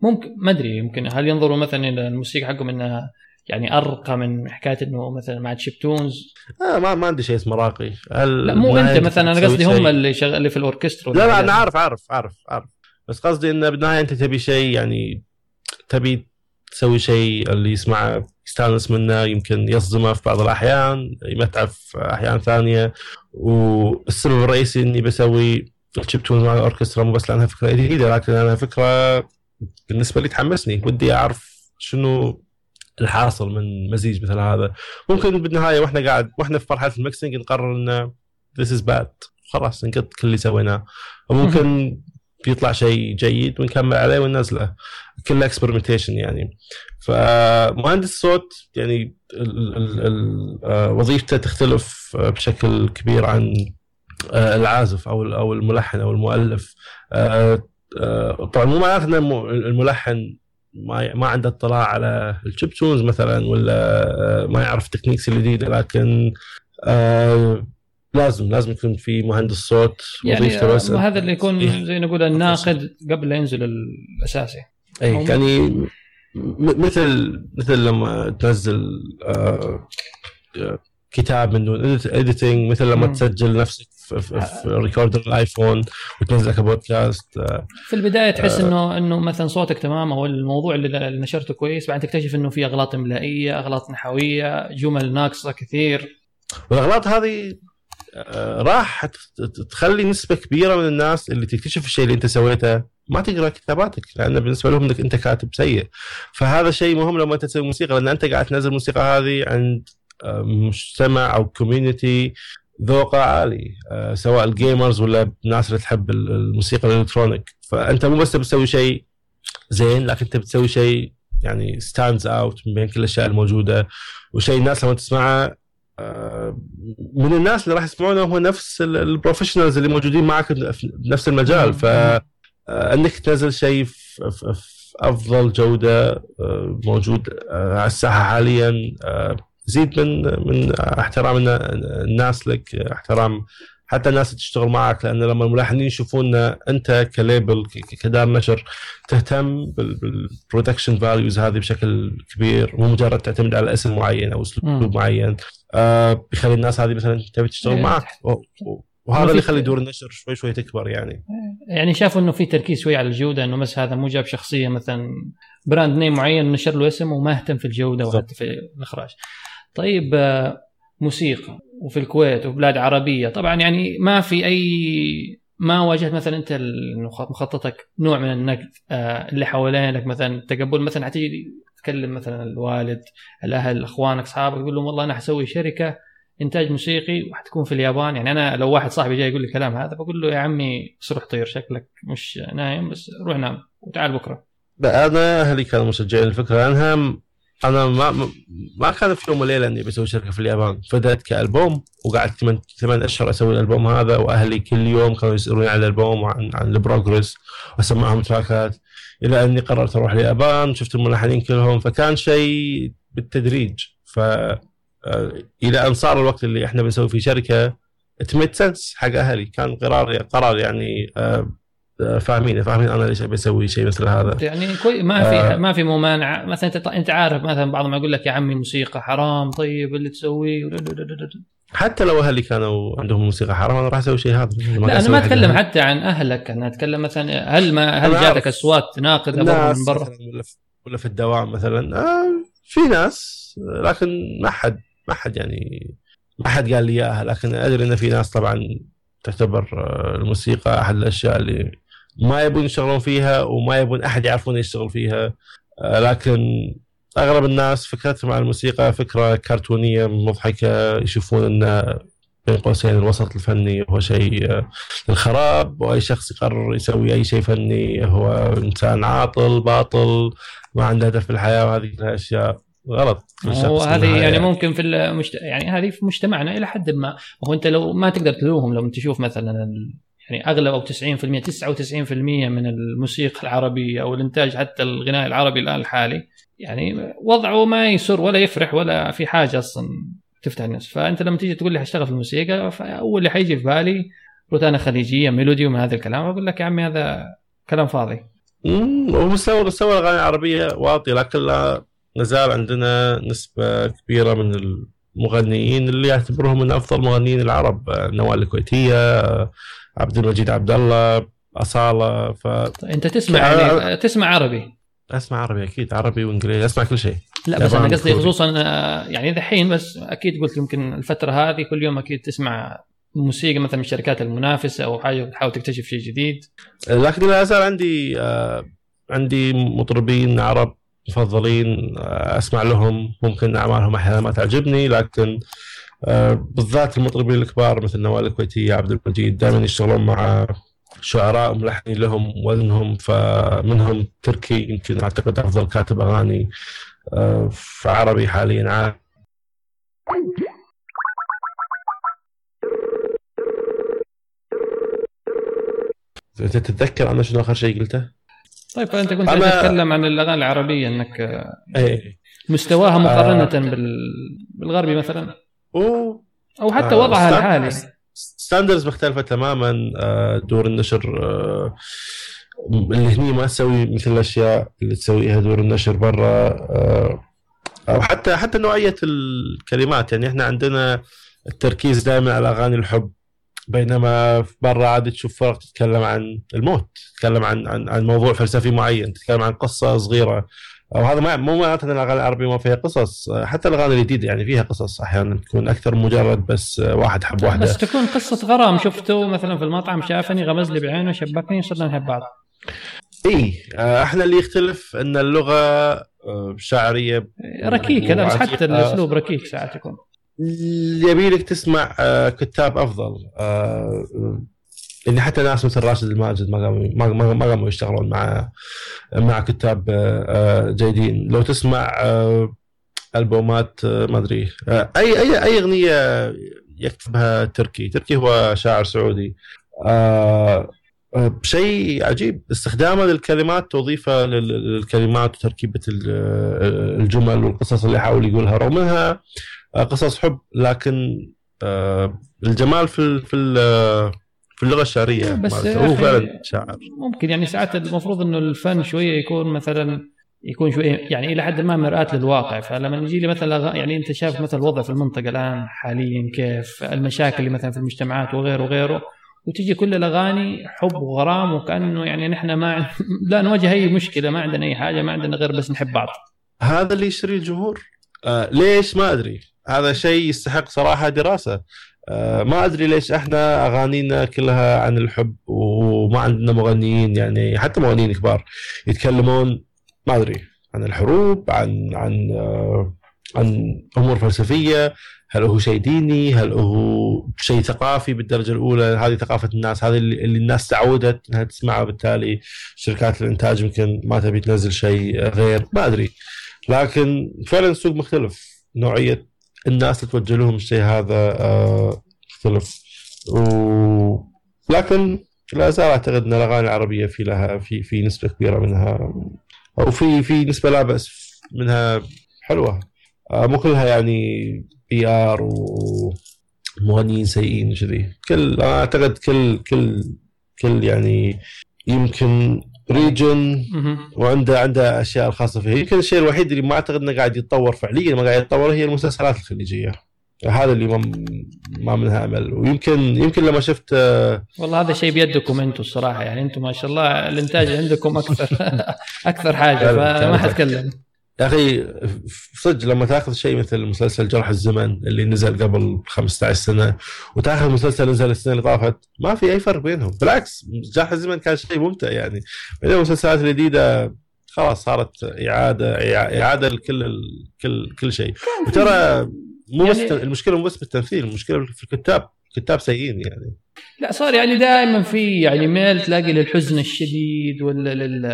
[SPEAKER 1] ممكن ما أدري يمكن هل ينظروا مثلا إلى الموسيقى حقهم إنها يعني أرقى من حكاية إنه مثلا مع ال chiptunes
[SPEAKER 2] آه ما ما عندي شيء اسمه راقي.
[SPEAKER 1] لا مو أنت مثلا
[SPEAKER 2] أنا
[SPEAKER 1] قصدي هم اللي شغال اللي في الأوركسترا.
[SPEAKER 2] لا لا أنا عارف عارف عارف عارف بس قصدي انه بالنهاية أنت تبي شيء يعني تبي تسوي شيء اللي يسمعه يستانس منه يمكن يصدمه في بعض الأحيان يمتعه في أحيان ثانية. والسبب الرئيسي إني بسوي ال chiptunes مع الأوركسترا مو بس لأنها فكرة جديدة لكن لانها فكرة بالنسبة لي تحمسني. ودي أعرف شنو الحاصل من مزيج مثل هذا. ممكن بالنهاية وإحنا قاعد وإحنا في مرحلة ال mixing نقرر انه this is bad. خلاص نقط كل اللي سويناه. وممكن بيطلع شيء جيد ونكمل عليه وننزله. كله experimentation يعني. فمهندس الصوت يعني ال- ال- ال- آه، وظيفته تختلف آه، بشكل كبير عن آه، العازف أو أو الملحن أو المؤلف. طبعا مو معناته ان الم- الملحن ما ما عنده اطلاع على ال chiptunes مثلا ولا آه، ما يعرف ال techniques الجديدة لكن آه، لازم لازم يكون في مهندس صوت
[SPEAKER 1] يعني
[SPEAKER 2] بس
[SPEAKER 1] آه، هذا اللي يكون
[SPEAKER 2] إيه.
[SPEAKER 1] زي نقول الناقد قبل لا ينزل الأساسي
[SPEAKER 2] اي يعني م- مثل مثل لما تنزل آه، آه، كتاب من دون editing مثل لما
[SPEAKER 1] مم.
[SPEAKER 2] تسجل نفسك في, في, في recorder الايفون وتنزله كبودكاست
[SPEAKER 1] في البداية تحس
[SPEAKER 2] آه.
[SPEAKER 1] انه إنه مثلا صوتك تمام أو الموضوع اللي نشرته كويس بعدين تكتشف إنه في أغلاط املائيه أغلاط نحوية جمل ناقصة كثير
[SPEAKER 2] والأغلاط هذه آه، راح تخلي نسبة كبيرة من الناس اللي تكتشف الشيء اللي أنت سويته ما تقرأ كتاباتك لأن بالنسبة لهم انك أنت كاتب سيء فهذا شيء مهم لما أنت تسوي موسيقى لأن أنت قاعد تنزل الموسيقى هذه عند آه، مجتمع أو كوميونتي ذوقه عالي آه، سواء ال gamers ولا الناس اللي تحب ال- الموسيقى ال electronic. فأنت مو بس بتسوي شيء زين لكن أنت بتسوي شيء يعني stands out من بين كل الأشياء الموجودة. وشيء الناس لما تسمعه آه، من الناس اللي راح يسمعونه هم نفس ال- ال professionals اللي موجودين معك في نفس المجال. ف آه، تنزل شيء في, أفضل جودة موجود على الساحة حاليا يزيد من من احترام النا- الناس لك احترام حتى الناس اللي تشتغل معك لأن لما الملحنين يشوفون ان انت ك label كدار نشر تهتم بال production values هذه بشكل كبير مو مجرد تعتمد على اسم معين أو
[SPEAKER 1] أسلوب.
[SPEAKER 2] معين آه بيخلي الناس هذه مثلا تبي تشتغل
[SPEAKER 1] إيه.
[SPEAKER 2] معك وهذا اللي يخلي دور النشر شوي شوي تكبر يعني
[SPEAKER 1] يعني شافوا إنه في تركيز شوي على الجودة إنه بس هذا مو جاب شخصية مثلا brand name معين نشر له اسم وما اهتم في
[SPEAKER 2] الجودة.
[SPEAKER 1] وحتى في الإخراج. طيب آه، موسيقى وفي الكويت وبلاد عربية. طبعا يعني ما في أي ما واجهت مثلا أنت مخططك نوع من النقد آه، اللي حوالينك مثلا تقبل مثلا حتيجي تكلم مثلا الوالد الأهل أخوانك أصحابك تقول لهم والله أنا حسوي شركة إنتاج موسيقي وحتكون في اليابان. يعني أنا لو واحد صاحبي جاي يقول لي كلام هذا بقول له يا عمي بس روح طير شكلك مش نايم بس روح نام وتعال
[SPEAKER 2] بكرة. أنا أهلي كانوا مشجعين الفكرة لانها م- أنا ما ما كان في يوم وليلة إني بسوي شركة في اليابان. بدات كألبوم وقعدت ثمان ثمان أشهر أسوي الألبوم هذا وأهلي كل يوم كانوا يسألوني عن الألبوم وعن عن البروجرس وأسمعهم تراكات. إلى أني قررت أروح اليابان شفت الملحنين كلهم فكان شيء بالتدريج. ف آه، إلى أن صار الوقت اللي إحنا بنسوي فيه شركة ات سنس حق أهلي. كان قرار قرار يعني آه، فاهمين فاهمين أنا ليش ابي أسوي شيء مثل هذا.
[SPEAKER 1] يعني كوي ما في آه. ما في ممانعة. مثلا أنت أنت عارف مثلا بعضهم يقول لك يا عمي موسيقى حرام طيب اللي تسويه؟
[SPEAKER 2] حتى لو أهلي كانوا عندهم موسيقى حرام أنا راح أسوي شيء هذا.
[SPEAKER 1] لا أنا ما أتكلم حتى عن أهلك. أنا أتكلم مثلا هل ما هل جاتك أصوات تناقض من برا؟
[SPEAKER 2] ولا في الدوام مثلا. آه في ناس لكن ما حد ما حد يعني ما حد قال لي إياها. لكن أدري إن في ناس طبعا تعتبر آه، الموسيقى أحد الأشياء اللي ما يبون يشتغلون فيها وما يبون أحد يعرفون يشتغل فيها. آه، لكن أغلب الناس فكرتهم عن الموسيقى فكرة كرتونية مضحكة يشوفون إن بين قوسين الوسط الفني هو شيء آه، الخراب وأي شخص يقرر يسوي أي شيء فني هو إنسان عاطل باطل ما عنده هدف في الحياة وهذه الاشياء غلط.
[SPEAKER 1] وهذه يعني, يعني ممكن في المجت... يعني هذه في مجتمعنا إلى حد ما. وهو أنت لو ما تقدر تلومهم لو تشوف مثلا يعني أغلب أو 90% 99% من الموسيقى العربية أو الإنتاج حتى الغناء العربي الآن الحالي يعني وضعه ما يسر ولا يفرح ولا في حاجة أصلا تفتح الناس. فأنت لما تيجي تقول لي حاشتغل في الموسيقى فأول اللي حيجي في بالي روتانا خليجية ميلودي ومن هذا الكلام. أقول لك يا عمي هذا كلام فاضي.
[SPEAKER 2] ومستوى مستوى الأغاني العربية واطي لكن لا نزال عندنا نسبة كبيرة من المغنيين اللي يعتبرهم من أفضل مغنيين العرب نوال الكويتية عبد المجيد عبد الله أصالة ف
[SPEAKER 1] أنت تسمع يعني تسمع عربي؟
[SPEAKER 2] أسمع عربي أكيد عربي وإنجليزي أسمع كل شيء.
[SPEAKER 1] لا بس أنا قصدي خصوصا آه، يعني دحين بس أكيد قلت يمكن الفترة هذه كل يوم أكيد تسمع موسيقى مثلا من الشركات المنافسه أو حاجة تحاول تكتشف شيء جديد.
[SPEAKER 2] لكن لا زال عندي آه، عندي مطربين عرب مفضلين آه، أسمع لهم ممكن أعمالهم أحيانا ما تعجبني لكن بالذات المطربين الكبار مثل نوال الكويتية عبد المجيد دائما يشتغلون مع شعراء ملحنين لهم وزنهم فمنهم تركي يمكن أعتقد أفضل كاتب أغاني آه، في عربي حاليا. عام انت تتذكر أنا شنو آخر شيء قلته؟
[SPEAKER 1] طيب أنت كنت أنا... تتكلم عن الأغاني العربية إنك إيه. مستواها مقارنة آه... بالغربي مثلا. أو حتى آه وضعها الحالي.
[SPEAKER 2] ستاندرز مختلفة تماما آه، دور النشر آه، اللي هني ما تسوي مثل الأشياء اللي تسويها دور النشر برا أو حتى حتى نوعية الكلمات. يعني إحنا عندنا التركيز دائما على أغاني الحب بينما برا عادي تشوف فرق تتكلم عن الموت تتكلم عن عن عن موضوع فلسفي معين تتكلم عن قصة صغيرة. وهذا ما مو معناته إن الأغاني العربية ما فيها قصص. حتى الأغاني الجديدة يعني فيها قصص أحيانا تكون أكثر مجرد بس واحد حب واحدة.
[SPEAKER 1] بس تكون قصة غرام شفته مثلا في المطعم شافني غمز لي بعينه شبكني صرنا نحب بعض.
[SPEAKER 2] إي إحنا اللي يختلف إن اللغة آه، شعريه
[SPEAKER 1] ركيكه لا بس حتى الأسلوب ركيك ساعات يكون.
[SPEAKER 2] يبي لك تسمع آه، كتاب أفضل آه، اللي حتى ناس مثل راشد الماجد ما قاموا ما ما قاموا يشتغلون مع مع كتاب آه، جيدين لو تسمع آه، ألبومات آه، ما أدري اي اي أي أغنية يكتبها تركي. تركي هو شاعر سعودي. شيء عجيب. استخدامه للكلمات توظيفه للكلمات وتركيبة الجمل والقصص اللي يحاول يقولها. رغم إنها قصص حب لكن الجمال في في في اللغة الشعرية
[SPEAKER 1] بس هو فعلا شاعر. ممكن يعني ساعات المفروض إنه الفن شوية يكون مثلا يكون شوية يعني إلى حد ما مرآة للواقع. فلما يجي لي مثلا يعني أنت شايف مثلا الوضع في المنطقة الآن حاليا كيف؟ المشاكل اللي مثلا في المجتمعات وغيره وغيره. وتجي كل الأغاني حب وغرام وكأنه يعني نحن ما لا نواجه أي مشكلة ما عندنا أي حاجة ما عندنا غير بس نحب بعض.
[SPEAKER 2] هذا اللي يشتري الجمهور؟ آه ليش؟ ما أدري. هذا شيء يستحق صراحة دراسة. ما أدري ليش إحنا أغانينا كلها عن الحب وما عندنا مغنيين يعني حتى مغنيين كبار يتكلمون ما أدري عن الحروب عن عن آه، عن أمور فلسفية هل هو شيء ديني هل هو شيء ثقافي بالدرجة الأولى هذه ثقافة الناس هذه اللي الناس تعودت إنها تسمعها بالتالي شركات الإنتاج يمكن ما تبي تنزل شيء غير ما أدري. لكن فعلا السوق مختلف نوعية الناس توجه لهم الشيء هذا آه، مختلف و... لكن لا زال أعتقد إن الأغاني العربية في لها في في نسبة كبيرة منها أو في في نسبة لا بأس منها حلوة. آه، مو كلها يعني بي آر ومغنيين سيئين وكذي. كل أنا أعتقد كل كل كل يعني يمكن ريجن. وعنده عنده أشياء الخاصة فيه. يمكن الشيء الوحيد اللي ما أعتقد إنه قاعد يتطور فعليا ما قاعد يتطور هي المسلسلات الخليجية. هذا اللي ما, ما منها أمل. ويمكن يمكن لما شفت آه،
[SPEAKER 1] والله هذا شيء بيدكم أنتم الصراحة. يعني أنتم ما شاء الله الإنتاج عندكم أكثر أكثر
[SPEAKER 2] حاجة
[SPEAKER 1] فما. حتكلم.
[SPEAKER 2] يا أخي صدق لما تأخذ شيء مثل مسلسل جرح الزمن اللي نزل قبل 15 سنة وتأخذ مسلسل نزل السنة اللي طافت ما في أي فرق بينهم. بالعكس جرح الزمن كان شيء ممتع يعني. بينما المسلسلات الجديده خلاص صارت إعادة إعادة لكل كل كل شيء. وترى مو بس
[SPEAKER 1] يعني-
[SPEAKER 2] المشكلة مو بس بالتمثيل المشكلة في الكتاب الكتاب سيئين يعني.
[SPEAKER 1] لا صار يعني دائما في يعني ميل تلاقي للحزن الشديد ولا لل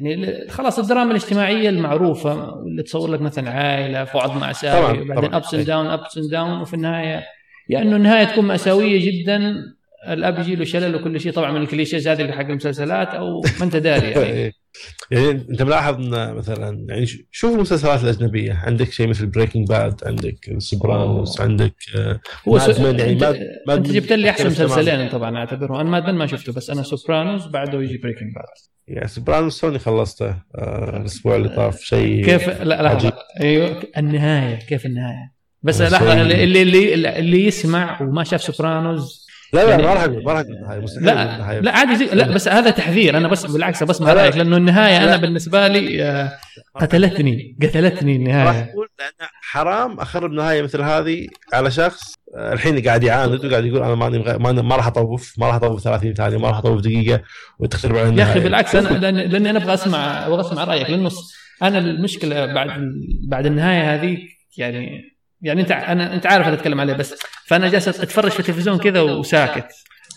[SPEAKER 1] يعني خلاص الدراما الاجتماعية المعروفة اللي تصور لك مثلا عائلة فوضى مأساوي
[SPEAKER 2] طبعاً،
[SPEAKER 1] وبعدين. ups and down ups and down وفي النهاية يا انه النهاية تكون مأساوية جدا الاب يجي له شلل وكل شيء طبعا من ال clichés هذه اللي حق المسلسلات أو ما انت داري يعني
[SPEAKER 2] يعني انت ملاحظ ان مثلا يعني شوف المسلسلات الاجنبيه عندك شيء مثل Breaking Bad عندك Sopranos عندك آه،
[SPEAKER 1] هو سو...
[SPEAKER 2] يعني
[SPEAKER 1] انت,
[SPEAKER 2] Mad- Mad
[SPEAKER 1] Men
[SPEAKER 2] انت
[SPEAKER 1] جبت لي احسن. مسلسلين طبعا اعتبرهم أنا Mad Men ما شفته بس أنا Sopranos بعده يجي بريكنج باد
[SPEAKER 2] يعني Sopranos توني خلصته آه، الأسبوع اللي طاف شيء
[SPEAKER 1] كيف لا لحظه. أيوه النهايه كيف النهايه بس لحظه اللي اللي, اللي يسمع وما شاف سوبرانوز
[SPEAKER 2] لا لا
[SPEAKER 1] يعني-
[SPEAKER 2] ما راح أقول ما راح أقول
[SPEAKER 1] لا. لا عادي زي لا بس هذا تحذير أنا بس بالعكس بسمع. رأيك لأنه النهاية
[SPEAKER 2] أنا.
[SPEAKER 1] بالنسبة لي آه، قتلتني قتلتني
[SPEAKER 2] راح
[SPEAKER 1] النهايه
[SPEAKER 2] أقول لأن حرام اخرب نهايه مثل هذه على شخص آه، الحين قاعد يعاند وقاعد يقول أنا ماني مغ... ما, ما راح أطوف ما راح أطوف 30 ثانية ما راح أطوف دقيقة وتخترب على
[SPEAKER 1] يا
[SPEAKER 2] النهاية
[SPEAKER 1] أخي بالعكس أنا لأن لأني أنا أبغى اسمع أبغى أسمع رأيك لأنه أنا المشكلة بعد بعد النهاية هذيك يعني يعني انت أنا انت عارف أنا اتكلم عليه بس فأنا جالس أتفرج في التلفزيون كذا وساكت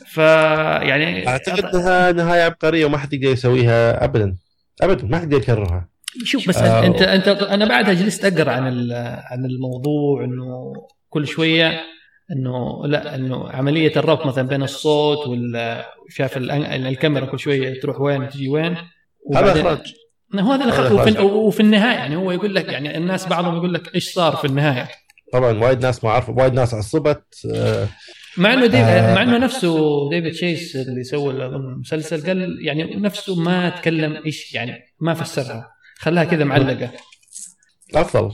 [SPEAKER 1] فيعني
[SPEAKER 2] أعتقد إنها نهاية عبقرية وما حد يقدر يسويها ابدا ابدا ما حد يكررها
[SPEAKER 1] شوف بس
[SPEAKER 2] آه.
[SPEAKER 1] أنت أنت أنا بعدها جلست أقرأ عن عن الموضوع إنه كل شوية إنه لا إنه عملية الربط مثلا بين الصوت وال شاف ال- الكاميرا كل شوية تروح وين وتجي وين
[SPEAKER 2] هذا إخراج
[SPEAKER 1] هو هذا. وفي,
[SPEAKER 2] إخراج.
[SPEAKER 1] وفي النهاية يعني هو يقول لك يعني الناس بعضهم يقول لك إيش صار في النهاية
[SPEAKER 2] طبعا وايد ناس ما عرفوا وايد ناس عصبت آه،
[SPEAKER 1] مع إنه دي...
[SPEAKER 2] آه.
[SPEAKER 1] مع إنه نفسه ديفيد تشيس اللي سوى المسلسل قال يعني نفسه ما تكلم إيش يعني ما فسرها خلاها كذا معلقة.
[SPEAKER 2] أفضل.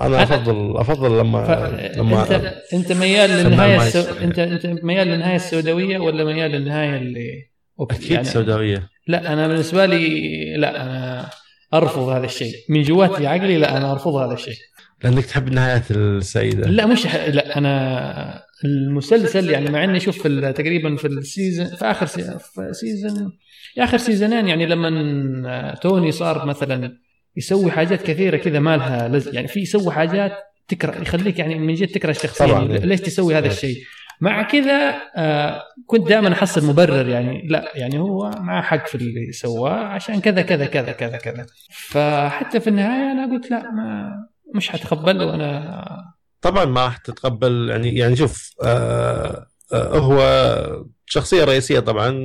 [SPEAKER 2] أنا افضل أفضل لما
[SPEAKER 1] ف...
[SPEAKER 2] لما
[SPEAKER 1] انت أنت ميال
[SPEAKER 2] للنهاية
[SPEAKER 1] السو... انت أنت ميال للنهاية السوداوية ولا ميال للنهاية اللي
[SPEAKER 2] أكيد
[SPEAKER 1] يعني...
[SPEAKER 2] سوداوية.
[SPEAKER 1] لا أنا بالنسبة لي لا أنا أرفض هذا الشيء. من جواتي عقلي لا أنا أرفض هذا الشيء.
[SPEAKER 2] لأنك تحب النهايات السعيده
[SPEAKER 1] لا مش ح... لا أنا المسلسل يعني مع إني أشوف في تقريبا في ال season في آخر سي... في season يا آخر سيزونين يعني لما توني صار مثلا يسوي حاجات كثيرة كذا ما لها لز... يعني في يسوي حاجات تكره يخليك يعني من جد تكره الشخصية
[SPEAKER 2] طبعاً.
[SPEAKER 1] يعني ليش تسوي هذا. الشيء مع كذا آه كنت دائما احصل مبرر يعني لا يعني هو معه حق في اللي سواه عشان كذا كذا كذا كذا كذا فحتى في النهاية أنا قلت لا ما مش حتقبل وأنا
[SPEAKER 2] طبعا ما راح تتقبل. يعني يعني شوف آه آه هو شخصية رئيسية طبعا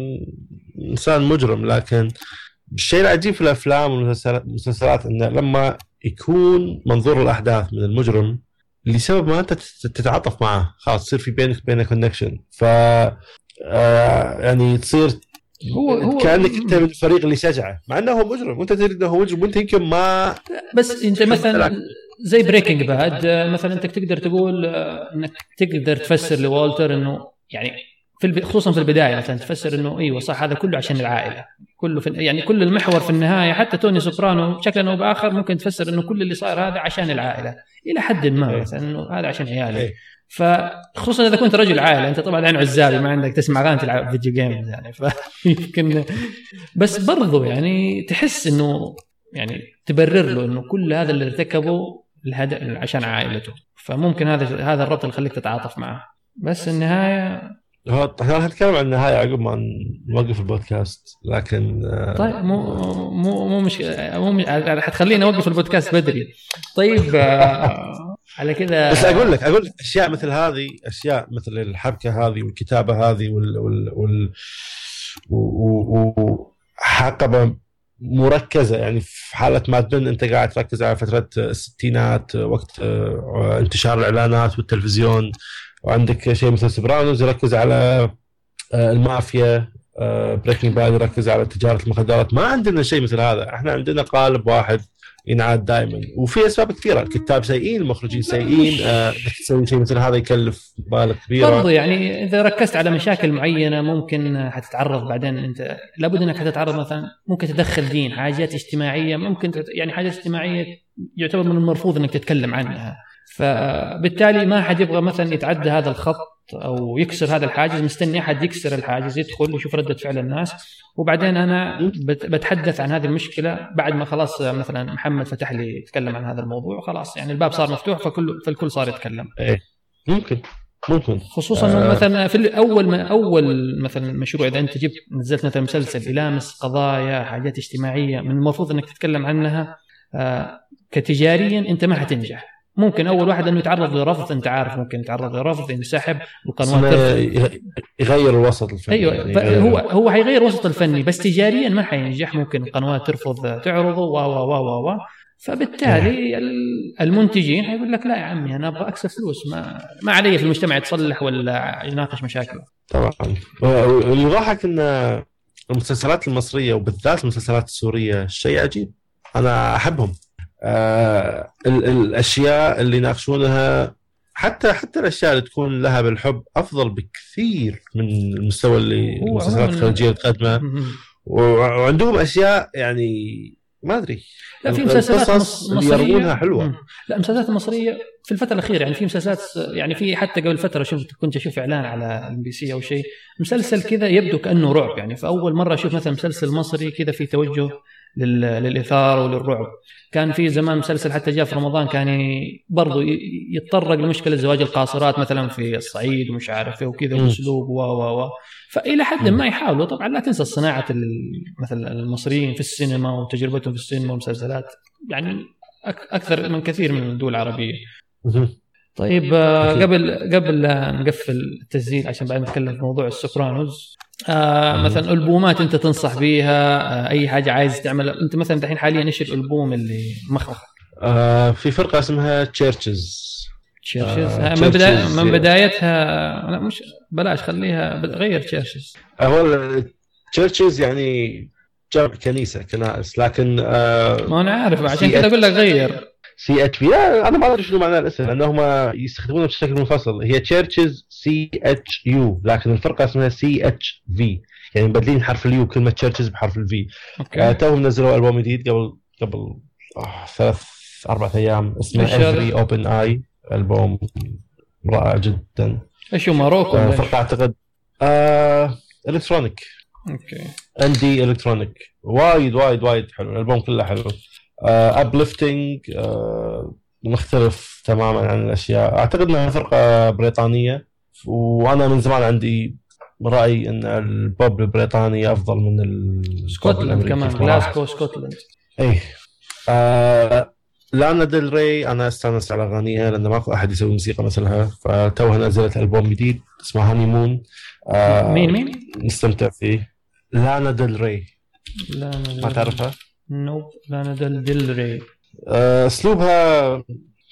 [SPEAKER 2] إنسان مجرم لكن الشيء العجيب في الأفلام والمسلسلات إنه لما يكون منظور الأحداث من المجرم لسبب ما أنت تت- تتعاطف معه خلاص تصير في بينك وبينه connection ف آه يعني تصير
[SPEAKER 1] هو- هو-
[SPEAKER 2] كأنك أنت من الفريق اللي شجعه مع إنه هو مجرم. وأنت تدري إنه هو مجرم. وأنت يمكن ما
[SPEAKER 1] بس أنت مثلا زي Breaking Bad مثلا أنت تقدر تقول آه، إنك تقدر تفسر لوالتر إنه يعني في الب... خصوصا في البداية مثلا تفسر إنه إيوه صح هذا كله عشان العائلة. كله في... يعني كل المحور في النهاية حتى توني سوبرانو شكلا أو بآخر ممكن تفسر إنه كل اللي صار هذا عشان العائلة. إلى حد ما
[SPEAKER 2] إيه.
[SPEAKER 1] مثلا إنه هذا عشان عيالي
[SPEAKER 2] إيه.
[SPEAKER 1] فخصوصا إذا كنت رجل عائلة أنت طبعا عين عزابي ما عندك تسمع أغاني تلعب video games يعني فيمكن بس برضو يعني تحس إنه يعني تبرر له إنه كل هذا اللي ارتكبه الهدف عشان عائلته. فممكن هذا هذا الربط اللي يخليك تتعاطف معه. بس النهاية
[SPEAKER 2] هو إحنا نتكلم عن النهاية عقب ما نوقف البودكاست لكن آه،
[SPEAKER 1] طيب مو مو مو مش مو مش- حتخليني أوقف البودكاست بدري. طيب آه، على كذا
[SPEAKER 2] بس أقول لك أقول لك أشياء مثل هذه أشياء مثل الحبكة هذه والكتابة هذه وال وال وال و- و- وحقبه مركزة يعني في حالة ما تبن أنت قاعد تركز على فترة الستينات وقت آه، انتشار الإعلانات والتلفزيون وعندك شيء مثل Sopranos يركز على آه، المافيا Breaking Bad يركز على تجارة المخدرات. ما عندنا شيء مثل هذا. إحنا عندنا قالب واحد ينعاد دائما. وفي أسباب كثيرة. الكتاب سيئين المخرجين سيئين. آه، انك تسوي شيء مثل هذا يكلف مبالغ كبيرة.
[SPEAKER 1] برضو يعني إذا ركزت على مشاكل معينة ممكن حتتعرض بعدين. أنت لابد إنك حتتعرض مثلا ممكن تدخل دين حاجات اجتماعية ممكن يعني حاجات اجتماعية يعتبر من المرفوض إنك تتكلم عنها. فبالتالي ما حد يبغى مثلا يتعدى هذا الخط. أو يكسر هذا الحاجز مستني أحد يكسر الحاجز يدخل يشوف ردة فعل الناس. وبعدين أنا بت- بتحدث عن هذه المشكلة بعد ما خلاص مثلا محمد فتح لي يتكلم عن هذا الموضوع خلاص يعني الباب صار مفتوح فكل فالكل صار يتكلم.
[SPEAKER 2] ممكن ممكن.
[SPEAKER 1] خصوصا.
[SPEAKER 2] آه.
[SPEAKER 1] مثلا في أول ما أول مثلا مشروع إذا أنت جبت نزلت مثلا مسلسل يلامس قضايا حاجات اجتماعية من المفروض إنك تتكلم عنها آه كتجاريا أنت ما حتنجح. ممكن أول واحد إنه يتعرض لرفض أنت عارف ممكن يتعرض لرفض ينسحب القنوات
[SPEAKER 2] يغير الوسط الفني.
[SPEAKER 1] أيوه
[SPEAKER 2] يعني
[SPEAKER 1] هو هو حيغير وسط الفني بس تجاريا ما حينجح. ممكن القنوات ترفض تعرضه و و و و و. فبالتالي ال- المنتجين حيقول لك لا يا عمي أنا أبغى أكسب فلوس ما ما علي في المجتمع يتصلح ولا يناقش مشاكله
[SPEAKER 2] طبعا. والمضحك إن المسلسلات المصرية وبالذات المسلسلات السورية شيء عجيب. أنا أحبهم. آه ال- الأشياء اللي يناقشونها حتى حتى الأشياء اللي تكون لها بالحب أفضل بكثير من المستوى اللي المسلسلات الخارجية تقدمه. وعندهم أشياء يعني ما أدري
[SPEAKER 1] لا في مسلسلات
[SPEAKER 2] مصرية
[SPEAKER 1] حلوة. لا المسلسلات المصرية في الفترة الأخيرة يعني في مسلسلات يعني في حتى قبل فترة شفت كنت أشوف إعلان على MBC أو شيء مسلسل كذا يبدو كأنه رعب يعني فاول مرة أشوف مثلا مسلسل مصري كذا في توجه. للإثارة وللرعب كان في زمان مسلسل حتى جاء في رمضان كان ي- برضو يتطرق لمشكلة زواج القاصرات مثلا في الصعيد ومش عارف إيه وكذا. وأسلوب و و و فإلى حد ما يحاولوا طبعا لا تنسى صناعة مثلا المصريين في السينما وتجربتهم في السينما والمسلسلات يعني أكثر من كثير من الدول
[SPEAKER 2] العربية.
[SPEAKER 1] طيب آه،. قبل قبل نقفل التسجيل عشان بعد نتكلم في موضوع ال Sopranos
[SPEAKER 2] آه.
[SPEAKER 1] مثلا ألبومات أنت تنصح بيها آه أي حاجة عايز تعملها أنت مثلا دحين حاليا إيش الألبوم اللي مخمخ
[SPEAKER 2] آه في فرقة اسمها Chvrches
[SPEAKER 1] Chvrches
[SPEAKER 2] آه،
[SPEAKER 1] آه من,
[SPEAKER 2] Chvrches.
[SPEAKER 1] من بدايتها لا مش بلاش خليها غير Chvrches
[SPEAKER 2] هو churches يعني جمع كنيسة كنائس لكن آه
[SPEAKER 1] ما أنا عارف عشان كذا. أقول لك غير
[SPEAKER 2] CH لا أنا ما أدري شنو معنى الاسم لانهم يستخدمونه بشكل منفصل. هي churches CHU لكن الفرقة اسمها CHV يعني مبدلين حرف ال U كلمة churches بحرف ال V
[SPEAKER 1] آه
[SPEAKER 2] توهم نزلوا ألبوم جديد قبل قبل آه ثلاث أربع أيام اسمه؟ Every Open Eye ألبوم رائع جدا.
[SPEAKER 1] إيش هو ماروكو
[SPEAKER 2] آه؟ فرقة أعتقد آه electronic
[SPEAKER 1] okay.
[SPEAKER 2] indie electronic وايد وايد وايد حلو. الألبوم كله حلو. uplifting مختلف تماما عن الأشياء. أعتقد إنها فرقة بريطانية وأنا من زمان عندي رأي إن البوب البريطاني أفضل من الأمريكي
[SPEAKER 1] كمان. جلاسكو Scotland
[SPEAKER 2] اي آه لانا ديل ري أنا استانس على أغانيها لأن ماكو أحد يسوي موسيقى مثلها فتوها نزلت ألبوم جديد اسمه Honeymoon آه
[SPEAKER 1] مين مين؟
[SPEAKER 2] نستمتع فيه. لانا ديل ري.
[SPEAKER 1] لا
[SPEAKER 2] ما تعرفها؟
[SPEAKER 1] nope لانا ديل ري.
[SPEAKER 2] آه، أسلوبها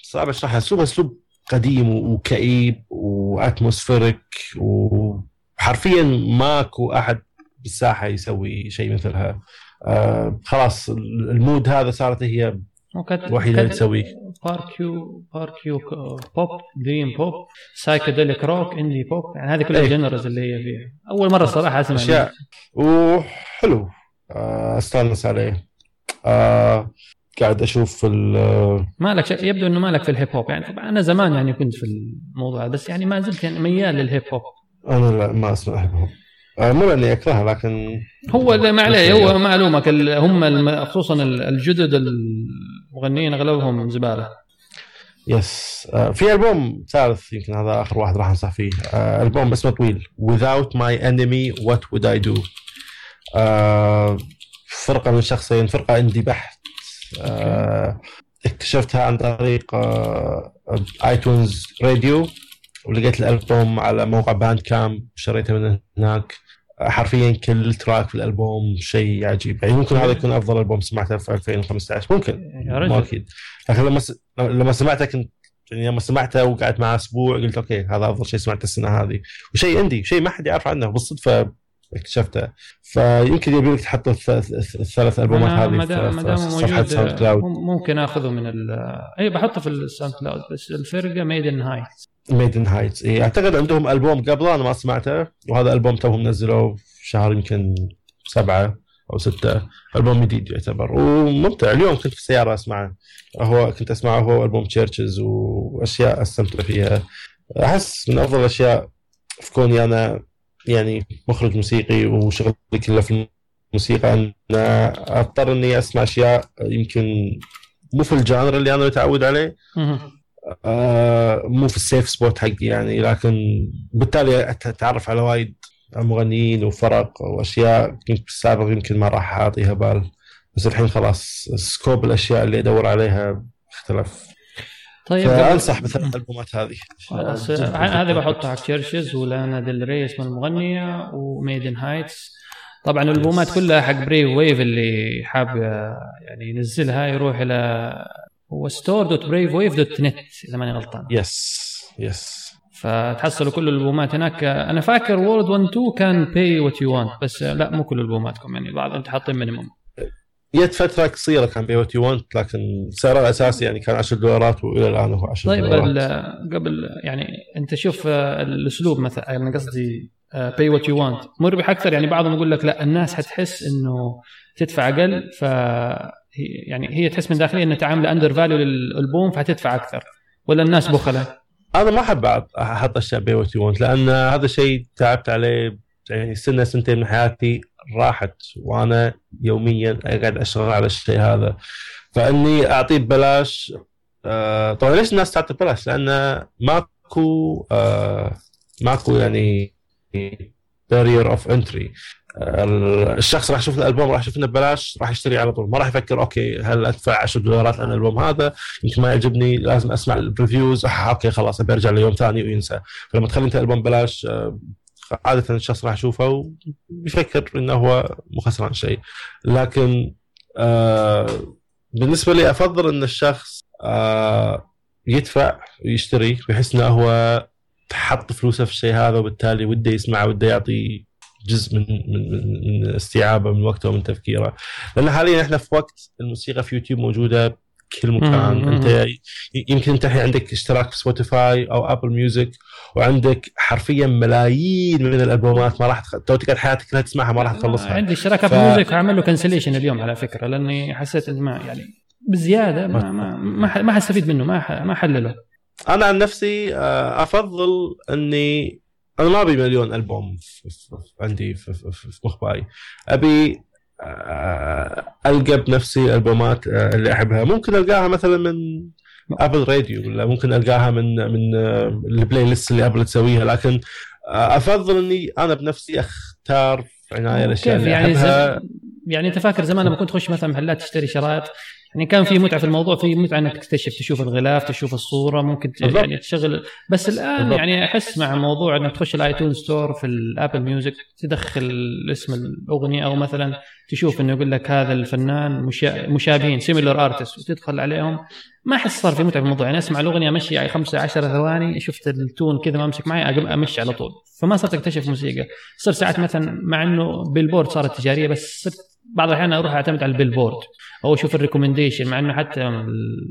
[SPEAKER 2] صعب أشرحها. اسلوبها أسلوب قديم وكئيب و atmospheric وحرفيا ماكو أحد بالساحة يسوي شيء مثلها. آه خلاص ال mood هذا صارت هي الوحيدة اللي تسويه
[SPEAKER 1] baroque baroque pop dream pop psychedelic rock indie pop يعني هذه كلها
[SPEAKER 2] إيه.
[SPEAKER 1] ال genres اللي هي فيها. أول مرة صراحة أسمع
[SPEAKER 2] أشياء. وحلو. آه أستانس عليه. آه قاعد أشوف ال-
[SPEAKER 1] ما لك شك... يبدو إنه ما لك في ال hip hop. يعني طبعا أنا زمان يعني كنت في الموضوع بس يعني ما زلت يعني ميال لل hip
[SPEAKER 2] hop. أنا لا ما أسمع hip hop. آه مو لأني اكرهها لكن
[SPEAKER 1] هو ما عليه
[SPEAKER 2] بس
[SPEAKER 1] هو
[SPEAKER 2] يعني-
[SPEAKER 1] معلومك هم الم- خصوصا ال- الجدد المغنيين أغلبهم زبالة.
[SPEAKER 2] yes آه في ألبوم ثالث يمكن هذا آخر واحد راح أنصح فيه. ألبوم اسمه طويل. Without My Enemy What Would I Do? فرقة من شخصين فرقة indie بحت. آه اكتشفتها عن طريق آه iTunes Radio ولقيت الألبوم على موقع Bandcamp شريته من هناك. حرفيا كل track في الألبوم شيء عجيب. يعني ممكن هذا يكون أفضل ألبوم سمعته في 2015 ممكن. مو أكيد. لكن لما س... لما سمعته كنت يعني لما سمعته وقعدت معه أسبوع قلت okay هذا أفضل شيء سمعته السنة هذه. وشيء عندي شيء ما حد يعرف عنه بالصدفة. اكتشفته. فيمكن يبي لك تحط الث- الث- الثلاث
[SPEAKER 1] ألبومات
[SPEAKER 2] هذه
[SPEAKER 1] ما
[SPEAKER 2] في-
[SPEAKER 1] دام صفحة
[SPEAKER 2] SoundCloud.
[SPEAKER 1] مم- ممكن اخذه من ال اي بحطه في ال SoundCloud بس الفرقة ميد ان هاي
[SPEAKER 2] ميدن هايتس اي أعتقد عندهم ألبوم قبله أنا ما سمعته وهذا ألبوم توهم نزلوه في شهر يمكن سبعة أو ستة. ألبوم جديد يعتبر وممتع. اليوم كنت في السياره أسمعه. هو كنت أسمعه هو ألبوم تشيرشز وأشياء أستمتع فيها. أحس من أفضل الأشياء في كوني أنا يعني مخرج موسيقي وشغلي كله في الموسيقى. ان أضطر إني أسمع أشياء يمكن مو في ال genre اللي أنا متعود عليه. آه، مو في ال safe spot حقي يعني لكن بالتالي أتعرف على وايد مغنيين وفرق وأشياء. كنت بالسابق يمكن ما راح أعطيها بال بس الحين خلاص scope الأشياء اللي أدور عليها اختلف.
[SPEAKER 1] طيب.
[SPEAKER 2] فأنصح بالثلاث ألبومات هذه.
[SPEAKER 1] هذه بحطها على تشيرشز و Lana Del Rey اسم المغنية و Maiden Heights. طبعا الألبومات كلها حق Brave Wave اللي حاب يعني ينزلها يروح إلى هو store dot Brave Wave dot net إذا ماني غلطان.
[SPEAKER 2] yes yes
[SPEAKER 1] فتحصلوا كل الألبومات هناك. أنا فاكر World 1 2 كان pay what you want بس لا مو كل ألبوماتكم يعني بعض أنت حاطين minimum
[SPEAKER 2] جت فتره قصيره كان pay what you want لكن سعره الأساسي يعني كان 10 دولارات وإلى الآن هو 10
[SPEAKER 1] طيب
[SPEAKER 2] دولارات.
[SPEAKER 1] ال- قبل يعني أنت شوف آه، الأسلوب مثلا أنا قصدي pay what you want مربح أكثر يعني بعضهم يقول لك لا الناس حتحس إنه تدفع أقل ف يعني هي تحس من داخليا إنه تعامل under value للألبوم فحتدفع أكثر. ولا الناس بخلة؟
[SPEAKER 2] أنا ما أحب أحط أشياء pay what you want لأن هذا شيء تعبت عليه يعني سنة سنتين من حياتي راحت وأنا يوميا قاعد أشتغل على الشيء هذا. فإني أعطيه ببلاش. آه طبعا ليش الناس تعطي ببلاش؟ لأن ماكو آه ماكو يعني barrier of entry الشخص راح يشوف الالبوم راح يشوف انه ببلاش راح يشتري على طول. ما راح يفكر okay هل أدفع 10 دولارات عن الالبوم هذا؟ يمكن ما يعجبني لازم أسمع ال reviews آه okay خلاص أبي أرجع ليوم ثاني وينسى. فلما تخلي أنت ألبوم ببلاش عادة الشخص راح يشوفه ويفكر إنه هو مو خسران شيء. لكن آه بالنسبة لي أفضل إن الشخص آه يدفع ويشتري ويحس إنه هو حط فلوسه في الشيء هذا وبالتالي وده يسمعه وده يعطي جزء من من من- استيعابه من وقته ومن تفكيره. لأن حاليا إحنا في وقت الموسيقى في يوتيوب موجودة كل مكان. أنت يمكن أنت الحين عندك اشتراك في Spotify أو Apple Music وعندك حرفيا ملايين من الألبومات ما راح. تو تقعد حياتك كلها تسمعها ما راح تخلصها
[SPEAKER 1] عندي اشتراك
[SPEAKER 2] ف-
[SPEAKER 1] في Music هعمل له cancellation اليوم على فكرة لأني حسيت اني ما يعني بزيادة ما ما ما, ما حستفيد منه ما ما حاله
[SPEAKER 2] أنا عن نفسي آه، أفضل إني أنا ما أبي مليون ألبوم عندي في, في, في في مخباي أبي آه، ألقى بنفسي الالبومات آه، اللي أحبها. ممكن ألقاها مثلا من Apple Radio ولا ممكن ألقاها من من آه، ال playlist اللي Apple تسويها. لكن آه، أفضل إني أنا بنفسي أختار عناية
[SPEAKER 1] الأشياء
[SPEAKER 2] اللي
[SPEAKER 1] يعني
[SPEAKER 2] أحبها.
[SPEAKER 1] زم... يعني أنت فاكر زمان لما كنت تخش مثلا محلات تشتري شرايط يعني كان في متعة في الموضوع في متعة إنك تكتشف تشوف الغلاف تشوف الصورة ممكن. يعني تشغل. بس الآن
[SPEAKER 2] بالضبط.
[SPEAKER 1] يعني أحس مع موضوع إنك تخش ال iTunes Store في ال Apple Music تدخل اسم الأغنية أو مثلا تشوف إنه يقول لك هذا الفنان مشا... مشابهين similar artist وتدخل عليهم. ما أحس صار في متعة في الموضوع. يعني أسمع الأغنية امشي يعني 5 10 ثواني شفت ال tone كذا ما أمسك معي أمشي على طول. فما صرت أكتشف موسيقى. صرت ساعات مثلا مع إنه Billboard صارت تجارية بس صرت بعض الأحيان أروح أعتمد على ال Billboard. أو أشوف ال recommendation مع إنه حتى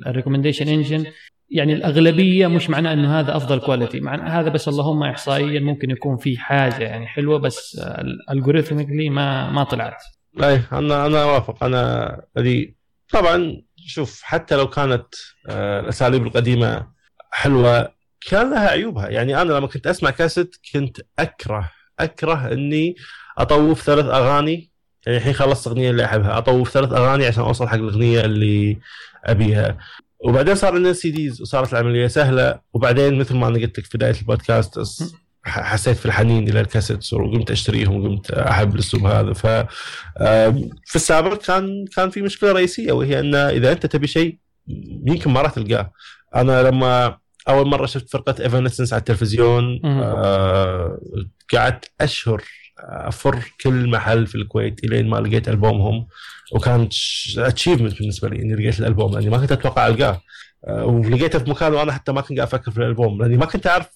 [SPEAKER 1] ال recommendation engine يعني الأغلبية مش معناه إنه هذا أفضل quality مع هذا بس اللهم احصائيا ممكن يكون في حاجة يعني حلوة بس ال algorithmically ما ما طلعت.
[SPEAKER 2] أي أنا أنا أوافق. أنا هذه طبعا شوف حتى لو كانت آه، الأساليب القديمة حلوة كان لها عيوبها. يعني أنا لما كنت أسمع كاسيت كنت أكره أكره إني أطوف ثلاث أغاني يعني الحين خلصت أغنية اللي أحبها. أطوف ثلاث أغاني عشان أوصل حق الأغنية اللي أبيها. وبعدين صار عندنا CDs وصارت العملية سهلة. وبعدين مثل ما أنا قلت لك في بداية البودكاست حسيت في الحنين إلى ال cassettes وقمت أشتريهم وقمت أحب الأسلوب هذا. ف في السابق كان كان في مشكلة رئيسية وهي إن إذا أنت تبي شيء يمكن ما راح تلقاه. أنا لما أول مرة شفت فرقة Evanescence على التلفزيون آه قعدت أشهر أفر كل محل في الكويت الين ما لقيت ألبومهم وكانت achievement بالنسبة لي إني لقيت الألبوم لأني ما كنت أتوقع ألقاه. آه ولقيته في مكان وأنا حتى ما كنت قاعد أفكر في الألبوم لأني ما كنت أعرف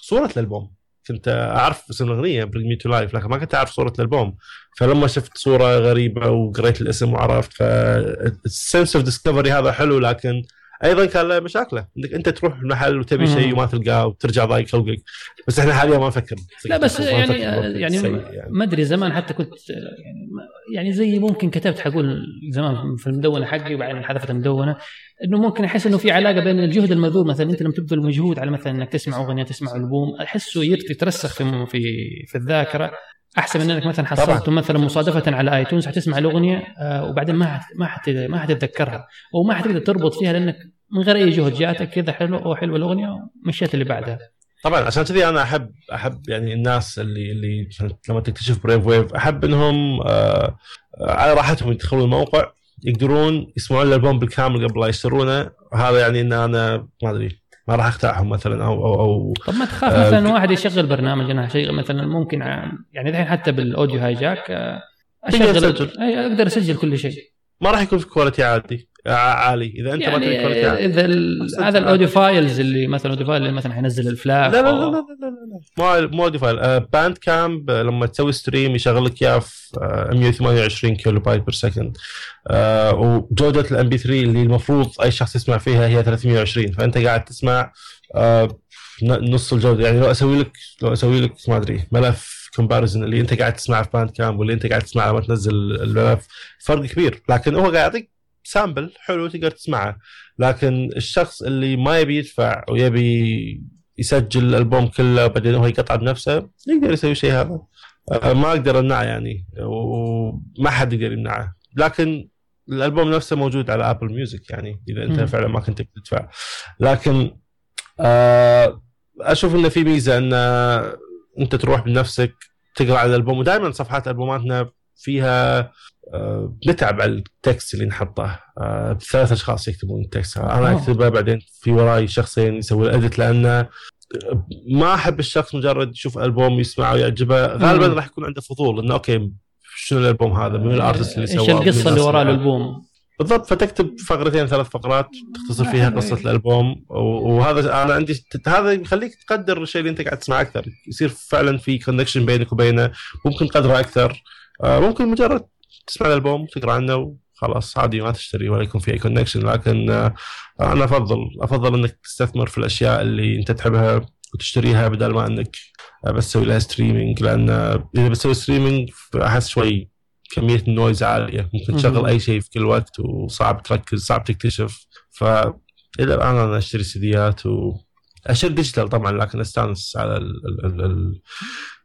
[SPEAKER 2] صورة الألبوم. كنت أعرف اسم الأغنية Bring Me to Life لكن ما كنت أعرف صورة الألبوم. فلما شفت صورة غريبة وقريت الاسم وعرفت ف ال sense of discovery هذا حلو لكن أيضا كان له مشاكله إنك أنت تروح المحل وتبي شيء وما تلقاه وترجع ضايق خلقك. بس إحنا حاليا ما نفكر.
[SPEAKER 1] لا بس يعني يعني, يعني ما أدري زمان حتى كنت يعني يعني زي ممكن كتبت حقول زمان في المدونة حقي وبعدين حذفت المدونة إنه ممكن أحس إنه في علاقة بين الجهد المبذول مثلا أنت لما تبذل مجهود على مثلا إنك تسمع أغنية تسمع ألبوم أحسه يترسخ في في في الذاكرة. أحسن من إنك مثلا حصلته مثلا مصادفة على آيتونز حتسمع الأغنية آه وبعدين ما ما ما حتتذكرها أو ما حتقدر تربط فيها لأنك من غير أي جهد جاتك كذا حلو أو حلوة الأغنية ومشيت اللي بعدها.
[SPEAKER 2] طبعا عشان كذي أنا احب أحب يعني الناس اللي اللي لما تكتشف Brave Wave أحب إنهم آه على راحتهم يدخلون الموقع يقدرون يسمعون الألبوم بالكامل قبل لا يشترونه. وهذا يعني إن أنا ما أدري. ما راح اقطعهم مثلا أو أو أو
[SPEAKER 1] طب ما تخاف آه مثلا واحد يشغل برنامج أنا شيء مثلا ممكن يعني الحين حتى بال Audio Hijack آه، أشغل أقدر أسجل كل شيء.
[SPEAKER 2] ما راح يكون في quality عادي. عالي. إذا أنت يعني ما تبي quality عالي.
[SPEAKER 1] إذا هذا ال audio files اللي مثلا audio file اللي مثلا حينزل الفلاش
[SPEAKER 2] لا لا لا لا لا لا لا. مو audiophile Bandcamp لما تسوي stream يشغل لك إياه في 128 kilobyte per second وجودة ال MP3 اللي المفروض أي شخص يسمع فيها هي 320 فأنت قاعد تسمع آه، نص الجودة. يعني لو أسوي لك لو أسوي لك ما أدري ملف comparison اللي أنت قاعد تسمعه في Bandcamp واللي أنت قاعد تسمعه لما تنزل الملف فرق كبير. لكن هو قاعد يعطيك sample حلو تقدر تسمعه. لكن الشخص اللي ما يبي يدفع ويبي يسجل الألبوم كله وبعدين هو يقطع بنفسه يقدر يسوي شيء هذا. آه، ما أقدر أمنعه يعني وما حد يقدر يمنعه. لكن الألبوم نفسه موجود على Apple Music يعني إذا أنت م. فعلا ما كنت تدفع. لكن آه، أشوف إنه في ميزة إن أنت تروح بنفسك تقرأ على الألبوم ودائما صفحات ألبوماتنا فيها آه، نتعب على ال text اللي نحطه. آه، ثلاث أشخاص يكتبون ال text. أنا أكتبه بعدين في وراي شخصين يسوي ال edit لأنه ما أحب الشخص مجرد يشوف ألبوم يسمعه ويعجبه. غالبا راح يكون عنده فضول إنه okay شنو الألبوم هذا؟ من ال artist اللي
[SPEAKER 1] سواه إيش القصة اللي وراء الألبوم؟
[SPEAKER 2] بالضبط فتكتب فقرتين ثلاث فقرات تختصر فيها قصة الألبوم. وهذا أنا عندي هذا يخليك تقدر الشيء اللي أنت قاعد تسمعه أكثر. يصير فعلا في connection بينك وبينه ممكن قدره أكثر. آه، ممكن مجرد تسمع الألبوم تقرا عنه وخلاص عادي ما تشتري ولا يكون في أي connection لكن آه، أنا أفضل أفضل إنك تستثمر في الأشياء اللي أنت تحبها وتشتريها بدل ما إنك بس تسوي لها streaming لأن إذا بتسوي streaming أحس شوي كمية ال noise عالية. ممكن تشغل أي شيء في كل وقت وصعب تركز صعب تكتشف. ف إلى الآن أنا أشتري سيديات و أشتري digital طبعا لكن أستانس على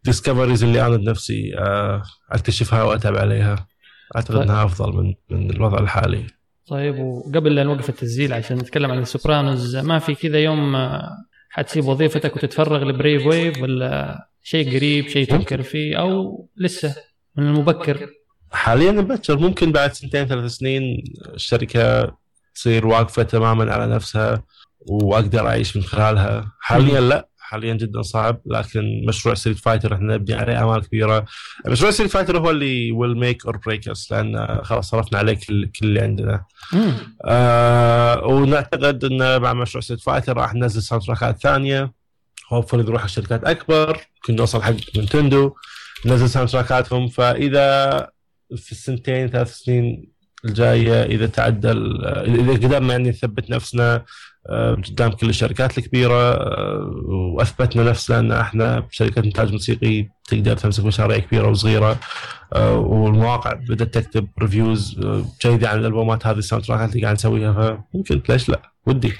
[SPEAKER 2] ال discoveries اللي أنا بنفسي آه، أكتشفها وأتابع عليها. أعتقد طيب. إنها أفضل من من الوضع الحالي.
[SPEAKER 1] طيب وقبل لا نوقف التسجيل عشان نتكلم عن ال Sopranos ما في كذا يوم آه، حتسيب وظيفتك وتتفرغ ل Brave Wave ولا شيء قريب شيء تفكر فيه أو لسه من المبكر؟
[SPEAKER 2] حاليا مبكر. ممكن بعد سنتين ثلاث سنين الشركة تصير واقفة تماما على نفسها وأقدر أعيش من خلالها. حاليا لا. حاليا جدا صعب لكن مشروع Street Fighter إحنا نبني عليه امال كبيرة. مشروع Street Fighter هو اللي will make or break us لأن خلاص صرفنا عليه كل كل اللي عندنا. آه ونعتقد إن مع مشروع Street Fighter راح ننزل soundtrack ات ثانية hopefully نروح شركات أكبر ممكن نوصل حق Nintendo ننزل soundtrack اتهم فإذا في السنتين ثلاث سنين الجاية إذا تعدل إذا قدرنا يعني نثبت نفسنا قدام كل الشركات الكبيرة آه، وأثبتنا نفسنا أن إحنا شركة إنتاج موسيقي تقدر تمسك مشاريع كبيرة وصغيرة آه، والمواقع بدأت تكتب reviews جيدة عن الألبومات هذه ال soundtrack ات اللي قاعد نسويها فممكن ليش لا؟ ودي.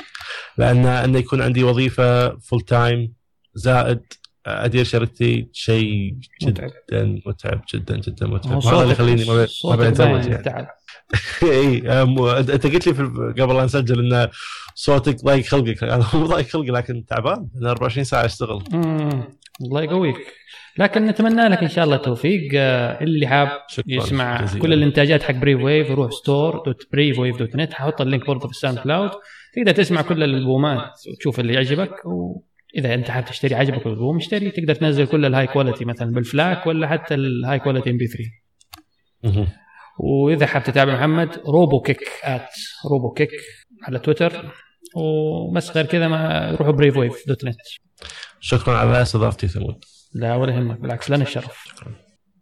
[SPEAKER 2] لأن انه يكون عندي وظيفة full time زائد أدير شركتي شيء
[SPEAKER 1] متعب.
[SPEAKER 2] جدا متعب جدا جدا
[SPEAKER 1] هو
[SPEAKER 2] متعب هذا اللي يخليني ما بين- يعني. إي أنت قلت لي قبل لا نسجل إن صوتك ضايق خلقك. أنا مو ضايق خلقي لكن تعبان. أنا 24 ساعة
[SPEAKER 1] أشتغل. الله يقويك. لكن نتمنى لك إن شاء الله التوفيق. آه، اللي حاب يسمع
[SPEAKER 2] جزيلا.
[SPEAKER 1] كل الإنتاجات حق Brave Wave يروح store dot Brave Wave dot net ححط ال link برضه في ال SoundCloud تقدر تسمع كل الألبومات وتشوف اللي يعجبك واذا أنت حاب تشتري عجبك الالبوم اشتري. تقدر تنزل كل ال high quality مثلا بال FLAC ولا حتى ال high quality MP3
[SPEAKER 2] مهم.
[SPEAKER 1] وإذا حاب تتابع محمد روبو كيك at روبو كيك على تويتر. وبس غير كذا ما روحوا Brave Wave dot net
[SPEAKER 2] شكرا على استضافتي ثمود.
[SPEAKER 1] لا ولا يهمك. بالعكس لنا الشرف.